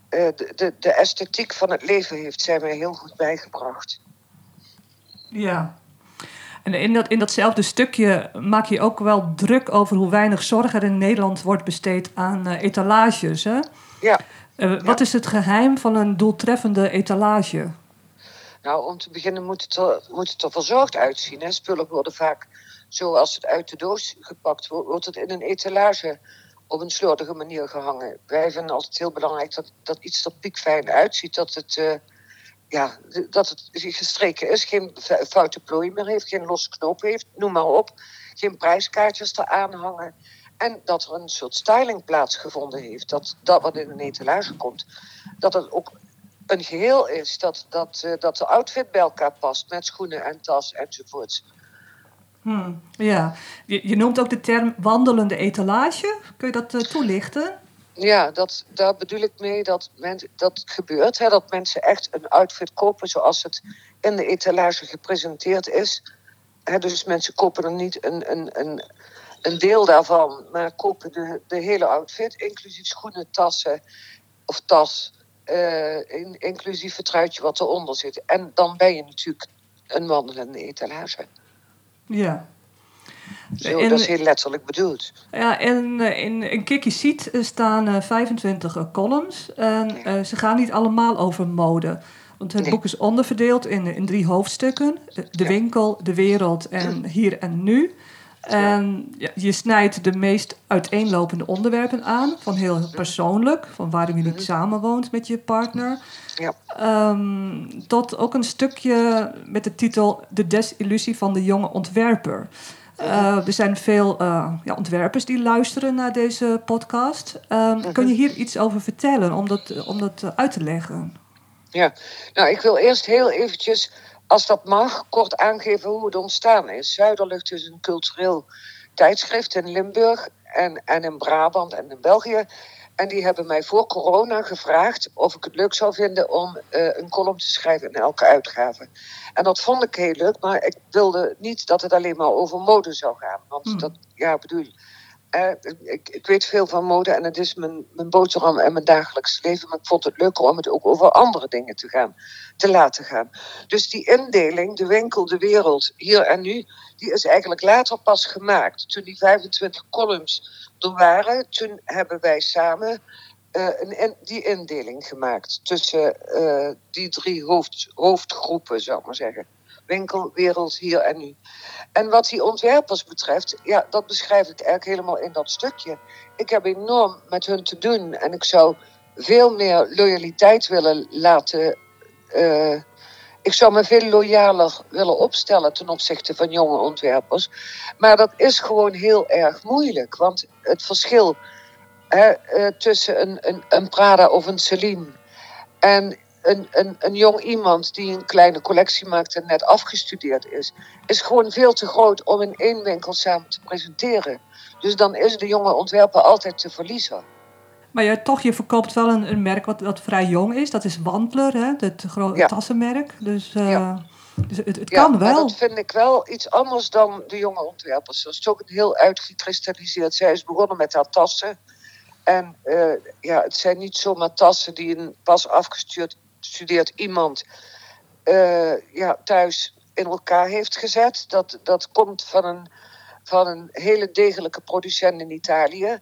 S5: Eh, de, de, de esthetiek van het leven heeft zij mij heel goed bijgebracht.
S1: Ja. En in, dat, in datzelfde stukje maak je ook wel druk over hoe weinig zorg er in Nederland wordt besteed aan eh, etalages. Hè?
S5: Ja,
S1: Eh, Wat is het geheim van een doeltreffende etalage?
S5: nou om te beginnen moet het er, moet het er verzorgd uitzien. Hè. Spullen worden vaak, zoals het uit de doos gepakt wordt, wordt het in een etalage op een slordige manier gehangen. Wij vinden altijd heel belangrijk dat, dat iets er piekfijn uitziet, dat het, eh, ja, dat het gestreken is, geen foute plooi meer heeft, geen losse knoop heeft, noem maar op. Geen prijskaartjes eraan hangen. En dat er een soort styling plaatsgevonden heeft. Dat, dat wat in een etalage komt, dat het ook een geheel is. Dat, dat, eh, dat de outfit bij elkaar past met schoenen en tas enzovoorts.
S1: Hmm, ja, je, noemt ook de term wandelende etalage. Kun je dat eh, toelichten?
S5: Ja, dat, daar bedoel ik mee dat men, dat gebeurt. Hè, dat mensen echt een outfit kopen zoals het in de etalage gepresenteerd is. Hè, dus mensen kopen er niet een, een, een, een deel daarvan, maar kopen de, de hele outfit, inclusief schoenen, tassen of tas, eh, in- inclusief het truitje wat eronder zit. En dan ben je natuurlijk een wandelende etalage.
S1: Ja.
S5: Zo, dat is heel letterlijk bedoeld.
S1: Ja, en eh, in, in Kiki Seat eh, staan eh, 25 eh, columns. En ze gaan niet allemaal over mode. Want het
S5: Nee.
S1: boek is onderverdeeld in, in drie hoofdstukken. De, de
S5: Ja.
S1: winkel, de wereld en hier en nu. En ja, je snijdt de meest uiteenlopende onderwerpen aan. Van heel persoonlijk, van waarom je niet samenwoont met je partner.
S5: Ja.
S1: Ehm, tot ook een stukje met de titel De desillusie van de jonge ontwerper. Eh, er zijn veel eh, ja, ontwerpers die luisteren naar deze podcast. Ehm, Kun je hier iets over vertellen om dat, om dat eh, uit te leggen?
S5: Ja, nou, ik wil eerst heel eventjes, als dat mag, kort aangeven hoe het ontstaan is. Zuiderlucht is een cultureel tijdschrift in Limburg en, en in Brabant en in België. En die hebben mij voor corona gevraagd of ik het leuk zou vinden om eh, een column te schrijven in elke uitgave. En dat vond ik heel leuk, maar ik wilde niet dat het alleen maar over mode zou gaan. Want
S1: Hmm.
S5: dat, ja, bedoel, ik, weet veel van mode en het is mijn, mijn boterham en mijn dagelijks leven. Maar ik vond het leuker om het ook over andere dingen te, gaan, te laten gaan. Dus die indeling, de winkel, de wereld, hier en nu, die is eigenlijk later pas gemaakt. Toen die 25 columns er waren, toen hebben wij samen eh, een, die indeling gemaakt. Tussen eh, die drie hoofd, hoofdgroepen, zou ik maar zeggen. Winkel, wereld, hier en nu. En wat die ontwerpers betreft, ja, dat beschrijf ik eigenlijk helemaal in dat stukje. Ik heb enorm met hun te doen en ik zou veel meer loyaliteit willen laten. eh, ik zou me veel loyaler willen opstellen ten opzichte van jonge ontwerpers. Maar dat is gewoon heel erg moeilijk. Want het verschil hè, eh, tussen een, een, een Prada of een Celine en een, een, een jong iemand die een kleine collectie maakt en net afgestudeerd is, is gewoon veel te groot om in één winkel samen te presenteren. Dus dan is de jonge ontwerper altijd te verliezer.
S1: Maar ja, toch, je verkoopt wel een, een merk wat, wat vrij jong is. Dat is Wandler, hè? het grote
S5: Ja.
S1: tassenmerk. Dus, eh,
S5: Ja.
S1: dus het, het
S5: Ja,
S1: kan wel.
S5: dat vind ik wel iets anders dan de jonge ontwerpers. Dat is toch een heel uitgekristalliseerd. Zij is begonnen met haar tassen. En eh, ja, het zijn niet zomaar tassen die een pas afgestudeerd gestudeerd iemand eh, ja, thuis in elkaar heeft gezet. Dat, dat komt van een, van een hele degelijke producent in Italië.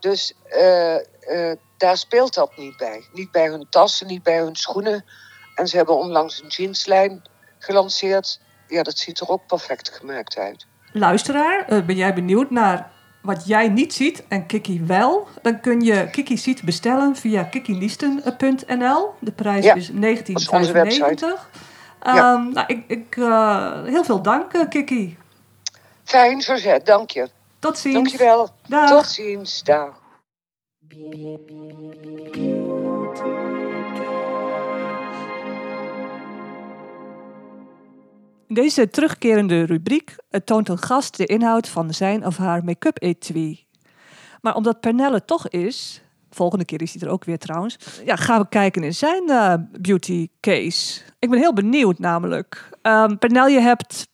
S5: Dus eh, eh, daar speelt dat niet bij. Niet bij hun tassen, niet bij hun schoenen. En ze hebben onlangs een jeanslijn gelanceerd. Ja, dat ziet er ook perfect gemaakt uit.
S1: Luisteraar, ben jij benieuwd naar wat jij niet ziet en Kiki wel? Dan kun je Kiki Ziet bestellen via kikinisten.nl. De prijs
S5: Ja,
S1: is
S5: dat is onze
S1: 1995.
S5: Ja.
S1: Ehm, nou, ik, ik, eh, heel veel dank, eh, Kiki.
S5: Fijn verzet, dank je.
S1: Tot ziens.
S5: Dankjewel.
S1: Dag.
S5: Tot ziens. Dag.
S1: Deze terugkerende rubriek toont een gast de inhoud van zijn of haar make-up etui. Maar omdat Pernelle toch is, volgende keer is hij er ook weer trouwens, ja, gaan we kijken in zijn eh, beauty case. Ik ben heel benieuwd namelijk. Um, je hebt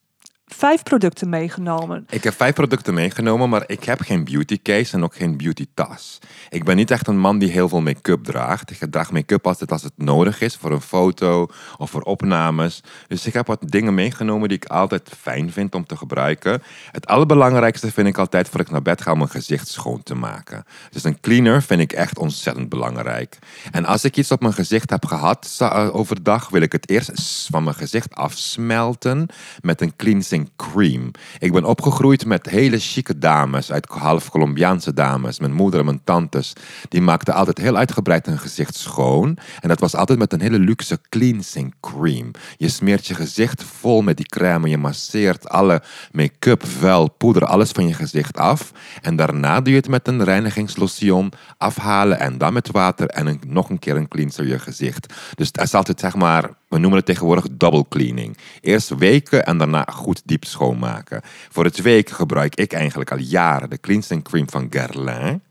S1: vijf producten meegenomen.
S2: Ik heb vijf producten meegenomen, maar ik heb geen beauty case en ook geen beauty tas. Ik ben niet echt een man die heel veel make-up draagt. Ik draag make-up altijd als het nodig is voor een foto of voor opnames. Dus ik heb wat dingen meegenomen die ik altijd fijn vind om te gebruiken. Het allerbelangrijkste vind ik altijd voor ik naar bed ga om mijn gezicht schoon te maken. Dus een cleaner vind ik echt ontzettend belangrijk. En als ik iets op mijn gezicht heb gehad eh, overdag, wil ik het eerst van mijn gezicht afsmelten met een cleansing cream. Ik ben opgegroeid met hele chique dames, uit half Colombiaanse dames. Mijn moeder en mijn tantes, die maakten altijd heel uitgebreid hun gezicht schoon. En dat was altijd met een hele luxe cleansing cream. Je smeert je gezicht vol met die crème. Je masseert alle make-up, vuil, poeder, alles van je gezicht af. En daarna doe je het met een reinigingslotion afhalen en dan met water en nog een keer een cleanser je gezicht. Dus het is altijd zeg maar, we noemen het tegenwoordig double cleaning. Eerst weken en daarna goed diep schoonmaken. Voor het weken gebruik ik eigenlijk al jaren de cleansing cream van Guerlain.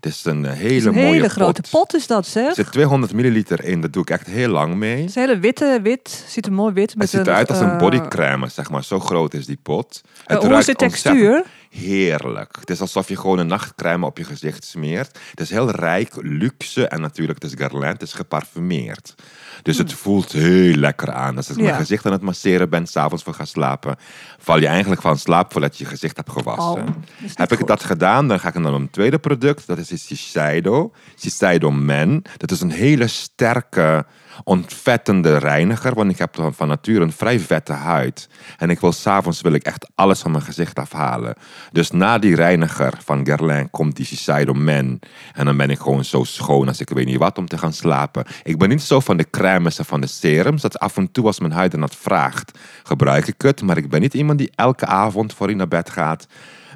S2: Het is een eh, hele
S1: is een
S2: mooie
S1: hele grote
S2: pot.
S1: is dat, zeg.
S2: Er zit 200 milliliter in, dat doe ik echt heel lang mee.
S1: Het is een hele witte, wit. Ziet er mooi wit. Met
S2: Het ziet eruit als een
S1: eh,
S2: bodycrème, zeg maar. Zo groot is die pot.
S1: eh, hoe is de
S2: ontzettend
S1: textuur?
S2: Heerlijk. Het is alsof je gewoon een nachtcrème op je gezicht smeert. Het is heel rijk, luxe en natuurlijk, het is Guerlain, het is geparfumeerd. Dus het voelt heel lekker aan. Als ik
S1: Hmm. Ja.
S2: mijn gezicht aan het masseren ben, s'avonds voor gaan slapen, val je eigenlijk van slaap voordat je je gezicht hebt gewassen.
S1: Oh,
S2: Heb ik dat gedaan, dan ga ik naar mijn tweede product. Dat is Shiseido. Shiseido Men. Dat is een hele sterke, ontvettende reiniger. Want ik heb van- van nature een vrij vette huid. En ik wil s'avonds wil ik echt alles van mijn gezicht afhalen. Dus na die reiniger van Guerlain komt die Shiseido Men. En dan ben ik gewoon zo schoon als ik weet niet wat om te gaan slapen. Ik ben niet zo van de crèmes en van de serums. Dat af en toe als mijn huid er dat vraagt, gebruik ik het. Maar ik ben niet iemand die elke avond voor hij naar bed gaat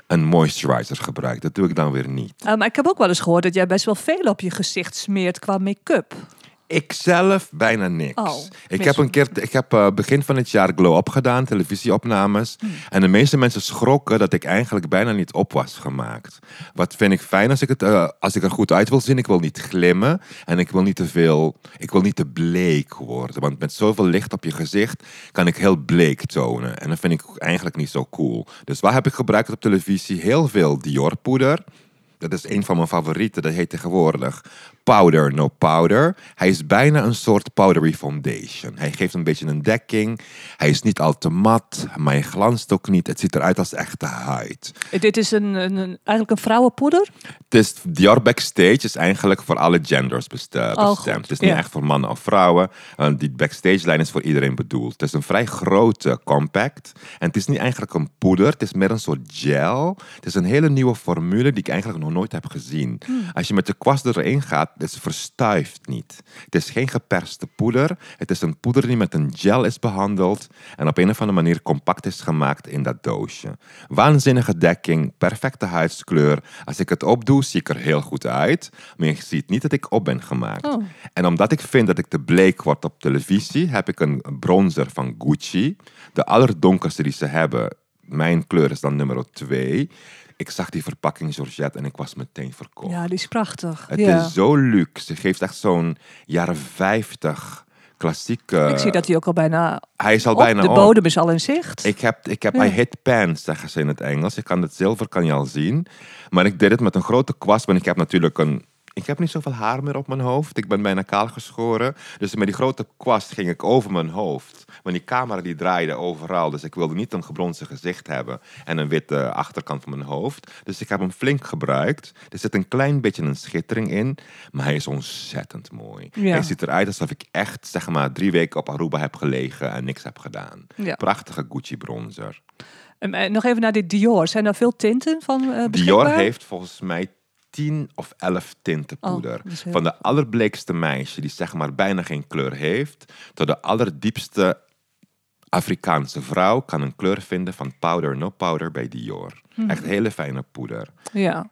S2: een moisturizer gebruikt. Dat doe ik dan weer niet.
S1: Eh, maar ik heb ook wel eens gehoord dat jij best wel veel op je gezicht smeert qua make-up.
S2: Ik zelf bijna niks.
S1: Oh,
S2: ik heb een keer, ik heb eh, begin van het jaar glow up gedaan, televisieopnames.
S1: Hmm.
S2: En de meeste mensen schrokken dat ik eigenlijk bijna niet op was gemaakt. Wat vind ik fijn als ik, het, eh, als ik er goed uit wil zien. Ik wil niet glimmen en ik wil niet te veel, ik wil niet te bleek worden. Want met zoveel licht op je gezicht kan ik heel bleek tonen. En dat vind ik eigenlijk niet zo cool. Dus wat heb ik gebruikt op televisie? Heel veel Dior poeder. Dat is een van mijn favorieten. Dat heet tegenwoordig Powder No Powder. Hij is bijna een soort powdery foundation. Hij geeft een beetje een dekking. Hij is niet al te mat, maar hij glanst ook niet. Het ziet eruit als echte huid.
S1: Eh, Dit is een, een, een- eigenlijk een vrouwenpoeder.
S2: Het is, Dior Backstage is eigenlijk voor alle genders best- eh,
S1: Oh,
S2: bestemd.
S1: goed.
S2: Het is niet
S1: Ja.
S2: echt voor mannen of vrouwen. Want die Backstage-lijn is voor iedereen bedoeld. Het is een vrij grote compact. En het is niet eigenlijk een poeder. Het is meer een soort gel. Het is een hele nieuwe formule die ik eigenlijk nog nooit heb gezien.
S1: Hmm.
S2: Als je met de kwast erin gaat, het verstuift niet. Het is geen geperste poeder. Het is een poeder die met een gel is behandeld. En op een of andere manier compact is gemaakt in dat doosje. Waanzinnige dekking, perfecte huidskleur. Als ik het opdoe, zie ik er heel goed uit. Maar je ziet niet dat ik op ben gemaakt.
S1: Oh.
S2: En omdat ik vind dat ik te bleek word op televisie, heb ik een bronzer van Gucci. De allerdonkerste die ze hebben. Mijn kleur is dan nummer 2. Ik zag die verpakking Georgette en ik was meteen verkocht.
S1: Ja, die is prachtig.
S2: Het
S1: ja.
S2: is zo luxe. Ze geeft echt zo'n jaren 50 klassieke.
S1: Ik zie dat hij ook al bijna,
S2: Hij is al
S1: op.
S2: bijna
S1: De
S2: op.
S1: bodem is al in zicht.
S2: Ik heb, ik heb
S1: Ja.
S2: I hit pans, zeggen ze in het Engels. Ik kan het zilver kan je al zien. Maar ik deed het met een grote kwast, want ik heb natuurlijk een... Ik heb niet zoveel haar meer op mijn hoofd. Ik ben bijna kaal geschoren. Dus met die grote kwast ging ik over mijn hoofd. Want die camera die draaide overal. Dus ik wilde niet een gebronzen gezicht hebben. En een witte achterkant van mijn hoofd. Dus ik heb hem flink gebruikt. Er zit een klein beetje een schittering in. Maar hij is ontzettend mooi.
S1: Ja.
S2: Hij ziet eruit alsof ik echt, zeg maar, drie weken op Aruba heb gelegen en niks heb gedaan.
S1: Ja.
S2: Prachtige Gucci bronzer.
S1: En, eh, nog even naar dit Dior. Zijn er veel tinten van eh
S2: Dior heeft volgens mij 10 of 11 tinten poeder.
S1: heel-
S2: Van de allerbleekste meisje die zeg maar bijna geen kleur heeft, tot de allerdiepste Afrikaanse vrouw kan een kleur vinden van powder no powder bij Dior. Echt hele fijne poeder.
S1: Ja.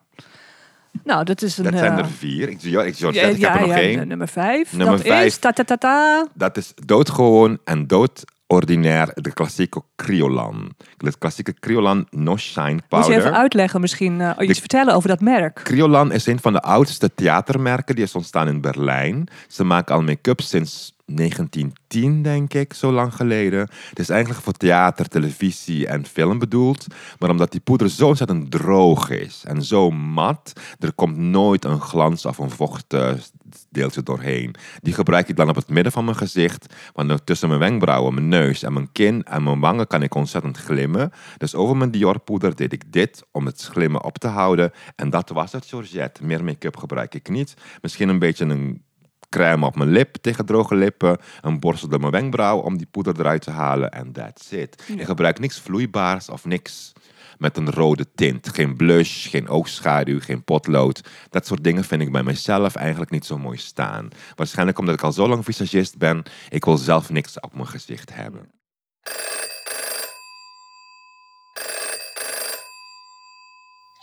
S1: Nou, dat is een...
S2: Dat zijn
S1: eh,
S2: er vier. Ik, ik,
S1: ja,
S2: zegt, ik heb er nog
S1: ja,
S2: één.
S1: nummer vijf.
S2: Nummer
S1: dat
S2: vijf.
S1: is... Ta, ta, ta, ta.
S2: Dat is doodgewoon en doodordinair de klassieke Criolan. De klassieke Criolan No Shine
S1: Moet je
S2: Powder.
S1: even uitleggen misschien, eh, iets vertellen over dat merk?
S2: Criolan is een van de oudste theatermerken. Die is ontstaan in Berlijn. Ze maken al make-up sinds 1910, denk ik, zo lang geleden. Het is eigenlijk voor theater, televisie en film bedoeld. Maar omdat die poeder zo ontzettend droog is en zo mat, er komt nooit een glans of een vochtdeeltje doorheen. Die gebruik ik dan op het midden van mijn gezicht. Want tussen mijn wenkbrauwen, mijn neus en mijn kin en mijn wangen kan ik ontzettend glimmen. Dus over mijn Dior poeder deed ik dit om het glimmen op te houden. En dat was het, Georgette. Meer make-up gebruik ik niet. Misschien een beetje een crème op mijn lip tegen droge lippen. Een borstel door mijn wenkbrauw om die poeder eruit te halen. En that's it. Ik gebruik niks vloeibaars of niks met een rode tint. Geen blush, geen oogschaduw, geen potlood. Dat soort dingen vind ik bij mezelf eigenlijk niet zo mooi staan. Waarschijnlijk omdat ik al zo lang visagist ben. Ik wil zelf niks op mijn gezicht hebben.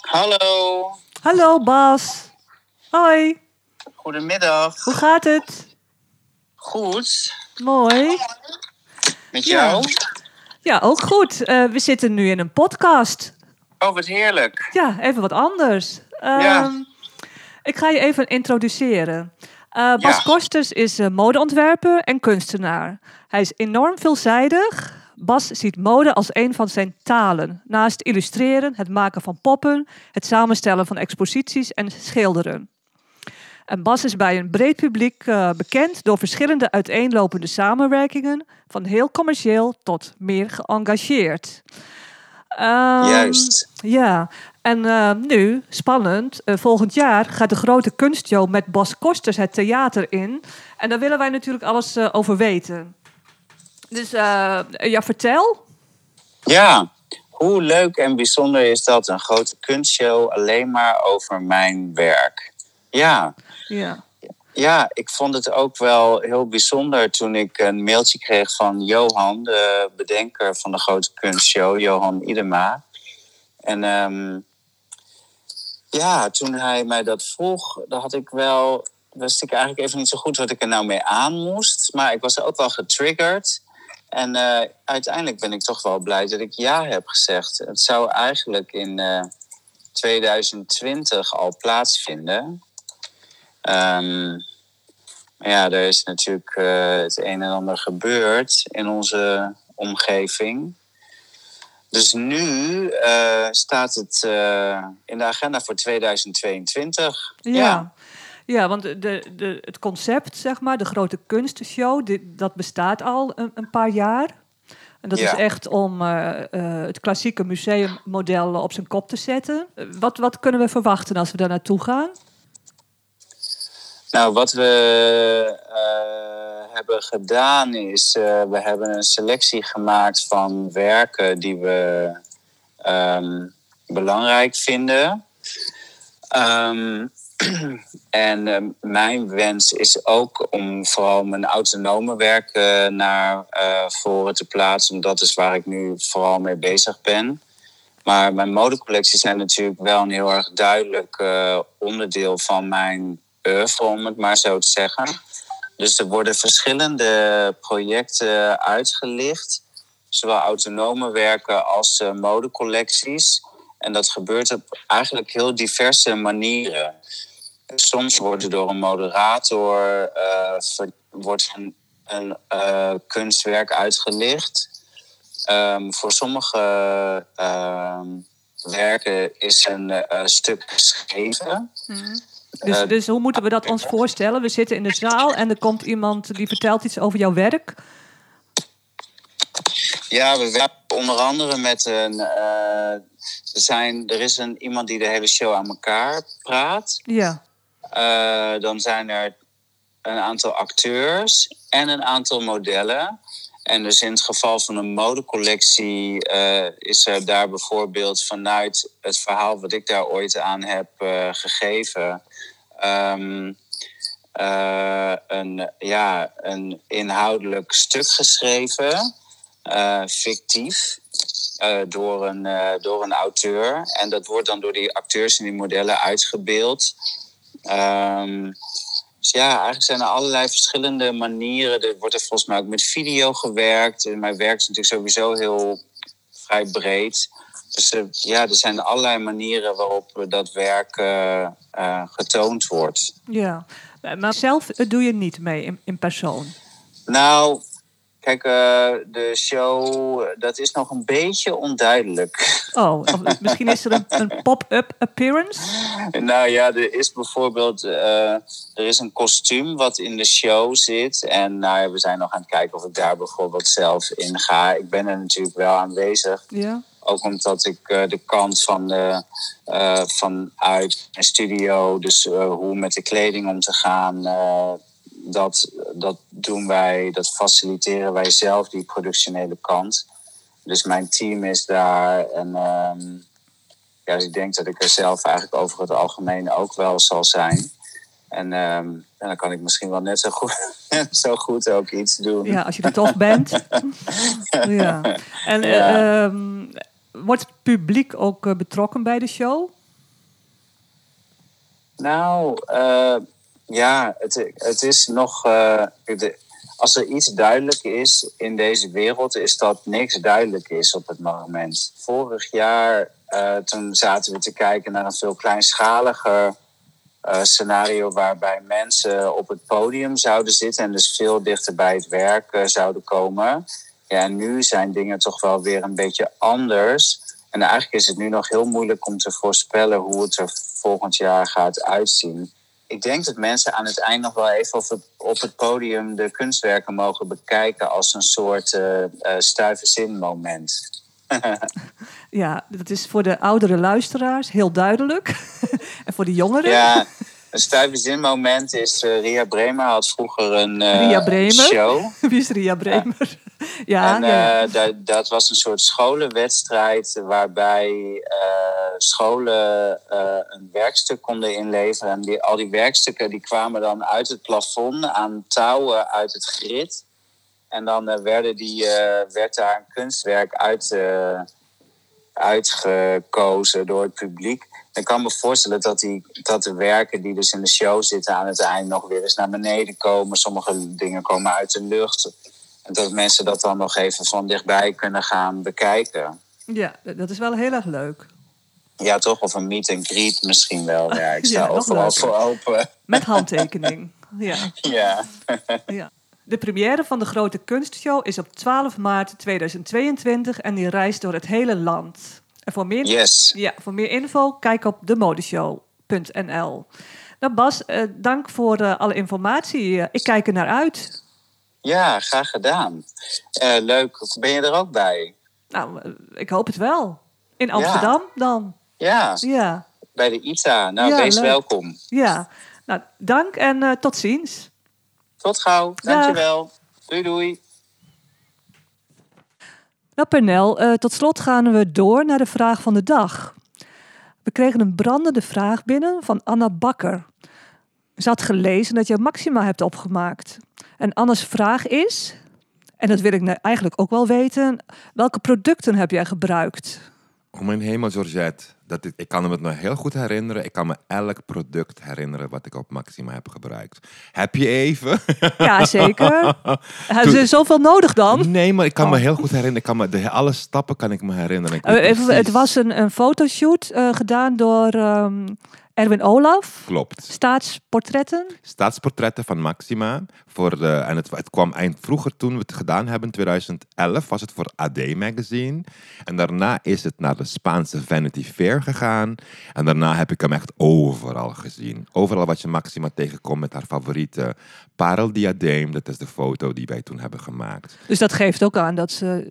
S6: Hallo,
S1: Hallo Bas. Hoi,
S6: goedemiddag.
S1: hoe gaat het?
S6: Goed,
S1: Mooi.
S6: met jou?
S1: Ja, ook goed. Eh, we zitten nu in een podcast.
S6: Oh, wat heerlijk.
S1: Ja, even wat anders. Ehm,
S6: Ja.
S1: Ik ga je even introduceren. Eh, Bas
S6: Ja.
S1: Kosters is eh, modeontwerper en kunstenaar. Hij is enorm veelzijdig. Bas ziet mode als een van zijn talen. Naast illustreren, het maken van poppen, het samenstellen van exposities en schilderen. En Bas is bij een breed publiek eh, bekend door verschillende uiteenlopende samenwerkingen, van heel commercieel tot meer geëngageerd. Ehm,
S6: Juist.
S1: Ja, en eh, nu, spannend, eh, volgend jaar gaat de grote kunstshow met Bas Kosters het theater in. En daar willen wij natuurlijk alles over weten. Dus eh, ja, vertel.
S6: Ja, hoe leuk en bijzonder is dat? Een grote kunstshow alleen maar over mijn werk. Ja,
S1: Ja.
S6: ja, ik vond het ook wel heel bijzonder toen ik een mailtje kreeg van Johan, de bedenker van de grote kunstshow, Johan Idema. En ehm, ja, toen hij mij dat vroeg, dan had ik wel, wist ik eigenlijk even niet zo goed wat ik er nou mee aan moest. Maar ik was ook wel getriggerd. En eh, uiteindelijk ben ik toch wel blij dat ik ja heb gezegd. Het zou eigenlijk in eh, 2020 al plaatsvinden. Maar ja, er is natuurlijk eh, het een en ander gebeurd in onze omgeving. Dus nu eh, staat het eh, in de agenda voor 2022.
S1: Ja. Ja, want de, de, het concept, zeg maar, de grote kunstshow, dit, dat bestaat al een, een paar jaar. En dat
S6: Ja.
S1: is echt om het klassieke museummodel op zijn kop te zetten. Wat, wat kunnen we verwachten als we daar naartoe gaan?
S6: Nou, wat we eh, hebben gedaan is, eh, we hebben een selectie gemaakt van werken die we ehm, belangrijk vinden. Ehm, en eh, mijn wens is ook om vooral mijn autonome werken naar voren te plaatsen. Want dat is waar ik nu vooral mee bezig ben. Maar mijn modecollecties zijn natuurlijk wel een heel erg duidelijk onderdeel van mijn om het maar zo te zeggen. Dus er worden verschillende projecten uitgelicht. Zowel autonome werken als eh, modecollecties. En dat gebeurt op eigenlijk heel diverse manieren. Soms wordt er door een moderator eh, wordt een, een eh, kunstwerk uitgelicht. Ehm, voor sommige ehm, werken is een stuk geschreven.
S1: Dus,
S6: Eh,
S1: dus hoe moeten we dat ons voorstellen? We zitten in de zaal en er komt iemand die vertelt iets over jouw werk.
S6: Ja, we werken onder andere met een. eh, er, zijn, er is een, iemand die de hele show aan elkaar praat.
S1: Ja,
S6: Eh, dan zijn er een aantal acteurs en een aantal modellen. En dus in het geval van een modecollectie eh, is er daar bijvoorbeeld vanuit het verhaal wat ik daar ooit aan heb eh, gegeven. ehm, eh, een, ja, een inhoudelijk stuk geschreven. fictief. door, een, door een auteur. En dat wordt dan door die acteurs en die modellen uitgebeeld. Dus ja, eigenlijk zijn er allerlei verschillende manieren. Er wordt er volgens mij ook met video gewerkt. En mijn werk is natuurlijk sowieso heel vrij breed. Dus eh, ja, er zijn allerlei manieren waarop dat werk eh, eh, getoond wordt.
S1: Ja. Maar zelf doe je niet mee in, in persoon.
S6: Nou, kijk, eh, de show, dat is nog een beetje onduidelijk.
S1: Oh, misschien is er een, een pop-up appearance?
S6: nou ja, er is bijvoorbeeld eh, er is een kostuum wat in de show zit. En nou, ja, we zijn nog aan het kijken of ik daar bijvoorbeeld zelf in ga. Ik ben er natuurlijk wel aanwezig.
S1: Ja.
S6: Ook omdat ik eh, de kant van de, vanuit mijn studio, dus hoe met de kleding om te gaan, dat, dat doen wij, dat faciliteren wij zelf, die productionele kant. Dus mijn team is daar en ehm, ja, dus ik denk dat ik er zelf eigenlijk over het algemeen ook wel zal zijn. En, ehm, en dan kan ik misschien wel net zo goed, zo goed ook iets doen.
S1: Ja, als je er toch bent. ja. En eh,
S6: Ja.
S1: ehm, wordt het publiek ook eh, betrokken bij de show?
S6: Nou, eh, ja, het, het is nog. eh, de- als er iets duidelijk is in deze wereld, is dat niks duidelijk is op het moment. Vorig jaar, eh, toen zaten we te kijken naar een veel kleinschaliger eh, scenario waarbij mensen op het podium zouden zitten en dus veel dichter bij het werk zouden komen. Ja, en nu zijn dingen toch wel weer een beetje anders. En eigenlijk is het nu nog heel moeilijk om te voorspellen hoe het er volgend jaar gaat uitzien. Ik denk dat mensen aan het eind nog wel even op het, op het podium de kunstwerken mogen bekijken als een soort eh eh, stuive zin moment.
S1: Ja, dat is voor de oudere luisteraars heel duidelijk. en voor de jongeren?
S6: Ja, een moment is... eh, Ria Bremer had vroeger een, eh,
S1: Ria Bremer?
S6: show.
S1: Wie is Ria Bremer? Ja,
S6: en
S1: ja.
S6: eh, dat, dat was een soort scholenwedstrijd waarbij scholen een werkstuk konden inleveren. En die, al die werkstukken die kwamen dan uit het plafond aan touwen uit het grid. En dan werden die, werd daar een kunstwerk uit, uitgekozen door het publiek. Ik kan me voorstellen dat, die, dat de werken die dus in de show zitten aan het eind nog weer eens naar beneden komen. Sommige dingen komen uit de lucht. En dat mensen dat dan nog even van dichtbij kunnen gaan bekijken.
S1: ja, dat is wel heel erg leuk.
S6: Ja, toch? Of een meet and greet misschien wel. Ja, ik sta
S1: Ja,
S6: overal voor open.
S1: Met handtekening. ja.
S6: Ja.
S1: Ja. De première van de Grote Kunstshow is op 12 maart 2022 en die reist door het hele land. En voor meer,
S6: Yes.
S1: ja, voor meer info, kijk op demodeshow.nl. Nou Bas, eh, dank voor eh, alle informatie. Eh, ik kijk er naar uit.
S6: Ja, graag gedaan. Leuk. Ben je er ook bij?
S1: Nou, ik hoop het wel. In Amsterdam dan.
S6: Ja,
S1: Ja,
S6: bij de ITA. Nou,
S1: Ja,
S6: wees
S1: leuk.
S6: welkom.
S1: ja. Nou, dank en tot ziens.
S6: Tot gauw. Dankjewel. Doei doei.
S1: Nou, Pernel, eh, tot slot gaan we door naar de vraag van de dag. We kregen een brandende vraag binnen van Anna Bakker. Ze had gelezen dat je Maxima hebt opgemaakt. En Anna's vraag is, en dat wil ik nou eigenlijk ook wel weten, welke producten heb jij gebruikt?
S2: Oh mijn hemel, Georgette. Dat ik, ik kan me het nog heel goed herinneren. Ik kan me elk product herinneren wat ik op Maxima heb gebruikt. Heb je even?
S1: Ja, zeker. Hebben ze zoveel nodig dan?
S2: Nee, maar ik kan me
S1: Oh.
S2: heel goed herinneren. Ik kan me, de, alle stappen kan ik me herinneren. Ik
S1: Eh, even, het was een, een fotoshoot eh, gedaan door ehm, Erwin Olaf.
S2: Klopt.
S1: Staatsportretten.
S2: Staatsportretten van Maxima. Voor de, en het, het kwam eind vroeger toen we het gedaan hebben, 2011, was het voor AD Magazine. En daarna is het naar de Spaanse Vanity Fair gegaan. En daarna heb ik hem echt overal gezien. Overal wat je Maxima tegenkomt met haar favoriete pareldiadeem. Dat is de foto die wij toen hebben gemaakt.
S1: Dus dat geeft ook aan dat ze,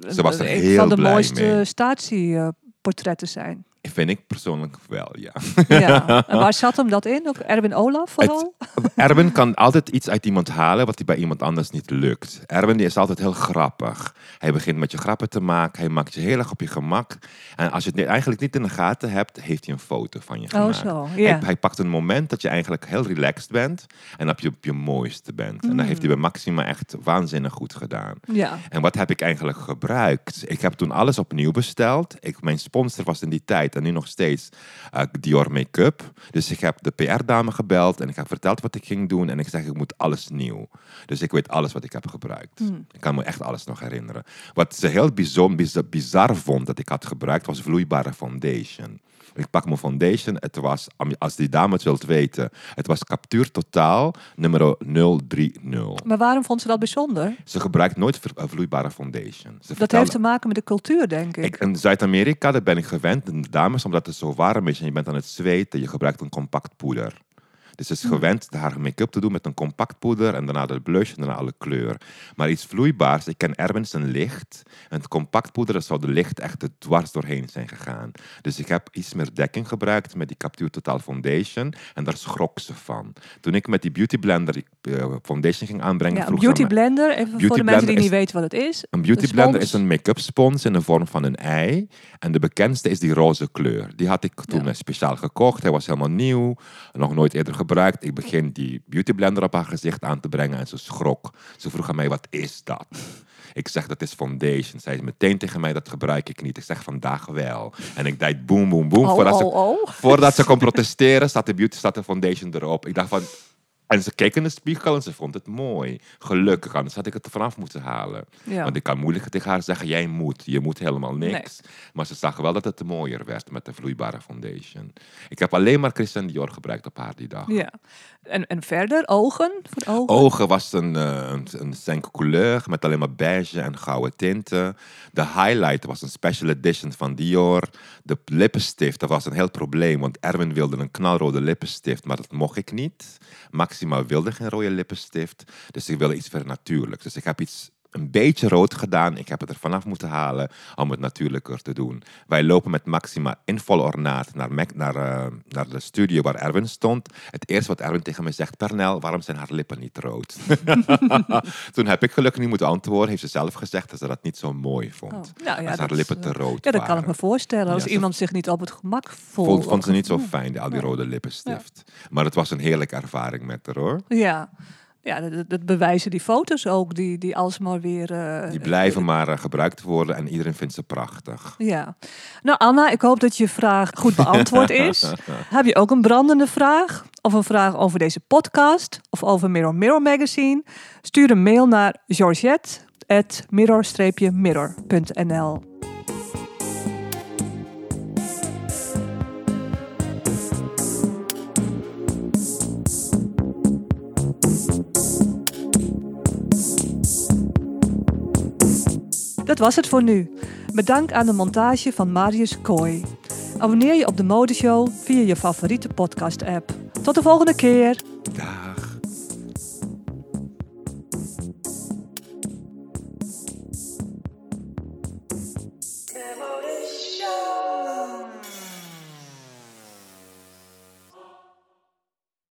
S1: eh,
S2: Ze was er
S1: een
S2: heel
S1: van de
S2: blij
S1: mooiste
S2: mee.
S1: statieportretten zijn.
S2: Vind ik persoonlijk wel, ja.
S1: Ja. En waar zat hem dat in? Ook Erwin Olaf vooral?
S2: Erwin kan altijd iets uit iemand halen wat hij bij iemand anders niet lukt. Erwin die is altijd heel grappig. Hij begint met je grappen te maken. Hij maakt je heel erg op je gemak. En als je het eigenlijk niet in de gaten hebt, heeft hij een foto van je
S1: Oh,
S2: gemaakt.
S1: zo.
S2: Hij,
S1: Ja.
S2: hij pakt een moment dat je eigenlijk heel relaxed bent en dat je op je mooiste bent. En dat heeft hij bij Maxima echt waanzinnig goed gedaan.
S1: Ja.
S2: En wat heb ik eigenlijk gebruikt? Ik heb toen alles opnieuw besteld. Ik, mijn sponsor was in die tijd en nu nog steeds eh, Dior Make-up. Dus ik heb de PR-dame gebeld en ik heb verteld wat ik ging doen. En ik zeg, ik moet alles nieuw. Dus ik weet alles wat ik heb gebruikt. Ik kan me echt alles nog herinneren. Wat ze heel bizar, bizar, bizar vond dat ik had gebruikt, was vloeibare foundation. Ik pak mijn foundation. Het was, als die dame het wilt weten, het was Captuur Totaal nummer 030.
S1: Maar waarom vond ze dat bijzonder?
S2: Ze gebruikt nooit vloeibare foundation. Ze
S1: Dat heeft te maken met de cultuur, denk ik.
S2: ik, in Zuid-Amerika, daar ben ik gewend, de dames, omdat het zo warm is en je bent aan het zweten, je gebruikt een compact poeder. Dus ze is gewend haar make-up te doen met een compact poeder en daarna de blush en daarna alle kleur. Maar iets vloeibaars, ik ken Erwin zijn licht. En het compact poeder dat zou de licht echt er dwars doorheen zijn gegaan. Dus ik heb iets meer dekking gebruikt met die Capture Total Foundation en daar schrok ze van. Toen ik met die Beauty Blender foundation ging aanbrengen,
S1: Ja, een beauty blender, even voor de mensen die niet
S2: is-
S1: weten wat het is.
S2: een beauty
S1: De
S2: blender is een make-up spons in de vorm van een ei. En de bekendste is die roze kleur. Die had ik toen
S1: Ja.
S2: eh, speciaal gekocht. Hij was helemaal nieuw. Nog nooit eerder gebruikt. Ik begin die beauty blender op haar gezicht aan te brengen. En ze schrok. Ze vroeg aan mij, wat is dat? Ik zeg, dat is foundation. Zij zei meteen tegen mij, dat gebruik ik niet. Ik zeg, vandaag wel. En ik deed boem, boem, boem.
S1: Oh,
S2: voordat, ze,
S1: oh, oh.
S2: voordat ze kon protesteren, staat de beauty, staat de foundation erop. Ik dacht van... En ze keek in de spiegel en ze vond het mooi. Gelukkig, anders had ik het er vanaf moeten halen.
S1: Ja.
S2: Want ik kan moeilijk tegen haar zeggen, jij moet. Je moet helemaal niks. Maar ze zag wel dat het mooier werd met de vloeibare foundation. Ik heb alleen maar Christian Dior gebruikt op haar die dag.
S1: Ja. En, en verder, ogen? Voor ogen?
S2: Ogen was een, eh, een, een couleur met alleen maar beige en gouden tinten. De highlight was een special edition van Dior. De lippenstift, dat was een heel probleem. Want Erwin wilde een knalrode lippenstift, maar dat mocht ik niet. Maxima wilde geen rode lippenstift. Dus ik wilde iets vernatuurlijks. Dus ik heb iets een beetje rood gedaan. Ik heb het er vanaf moeten halen om het natuurlijker te doen. Wij lopen met Maxima in vol ornaat naar, Mac- naar, eh, naar de studio waar Erwin stond. Het eerste wat Erwin tegen me zegt, Pernel, waarom zijn haar lippen niet rood? Toen heb ik gelukkig niet moeten antwoorden. Heeft ze zelf gezegd dat ze dat niet zo mooi vond.
S1: Oh, nou ja,
S2: als haar
S1: dat
S2: lippen
S1: is,
S2: te
S1: eh,
S2: rood
S1: Ja, dat kan ik me voorstellen. Als
S2: Ja,
S1: iemand zich niet op het gemak voelt.
S2: Vond, vond ze niet zo fijn, al die rode lippenstift. Maar het was een heerlijke ervaring met haar hoor.
S1: Ja. Ja, dat, dat bewijzen die foto's ook, die, die alsmaar weer... eh,
S2: Die blijven maar eh, gebruikt worden en iedereen vindt ze prachtig.
S1: Ja. Nou, Anna, ik hoop dat je vraag goed beantwoord is. Heb je ook een brandende vraag? Of een vraag over deze podcast? Of over Mirror Mirror Magazine? Stuur een mail naar georgette.mirror-mirror.nl Dat was het voor nu. Bedankt aan de montage van Marius Kooi. Abonneer je op de Modeshow via je favoriete podcast-app. Tot de volgende keer!
S2: Dag.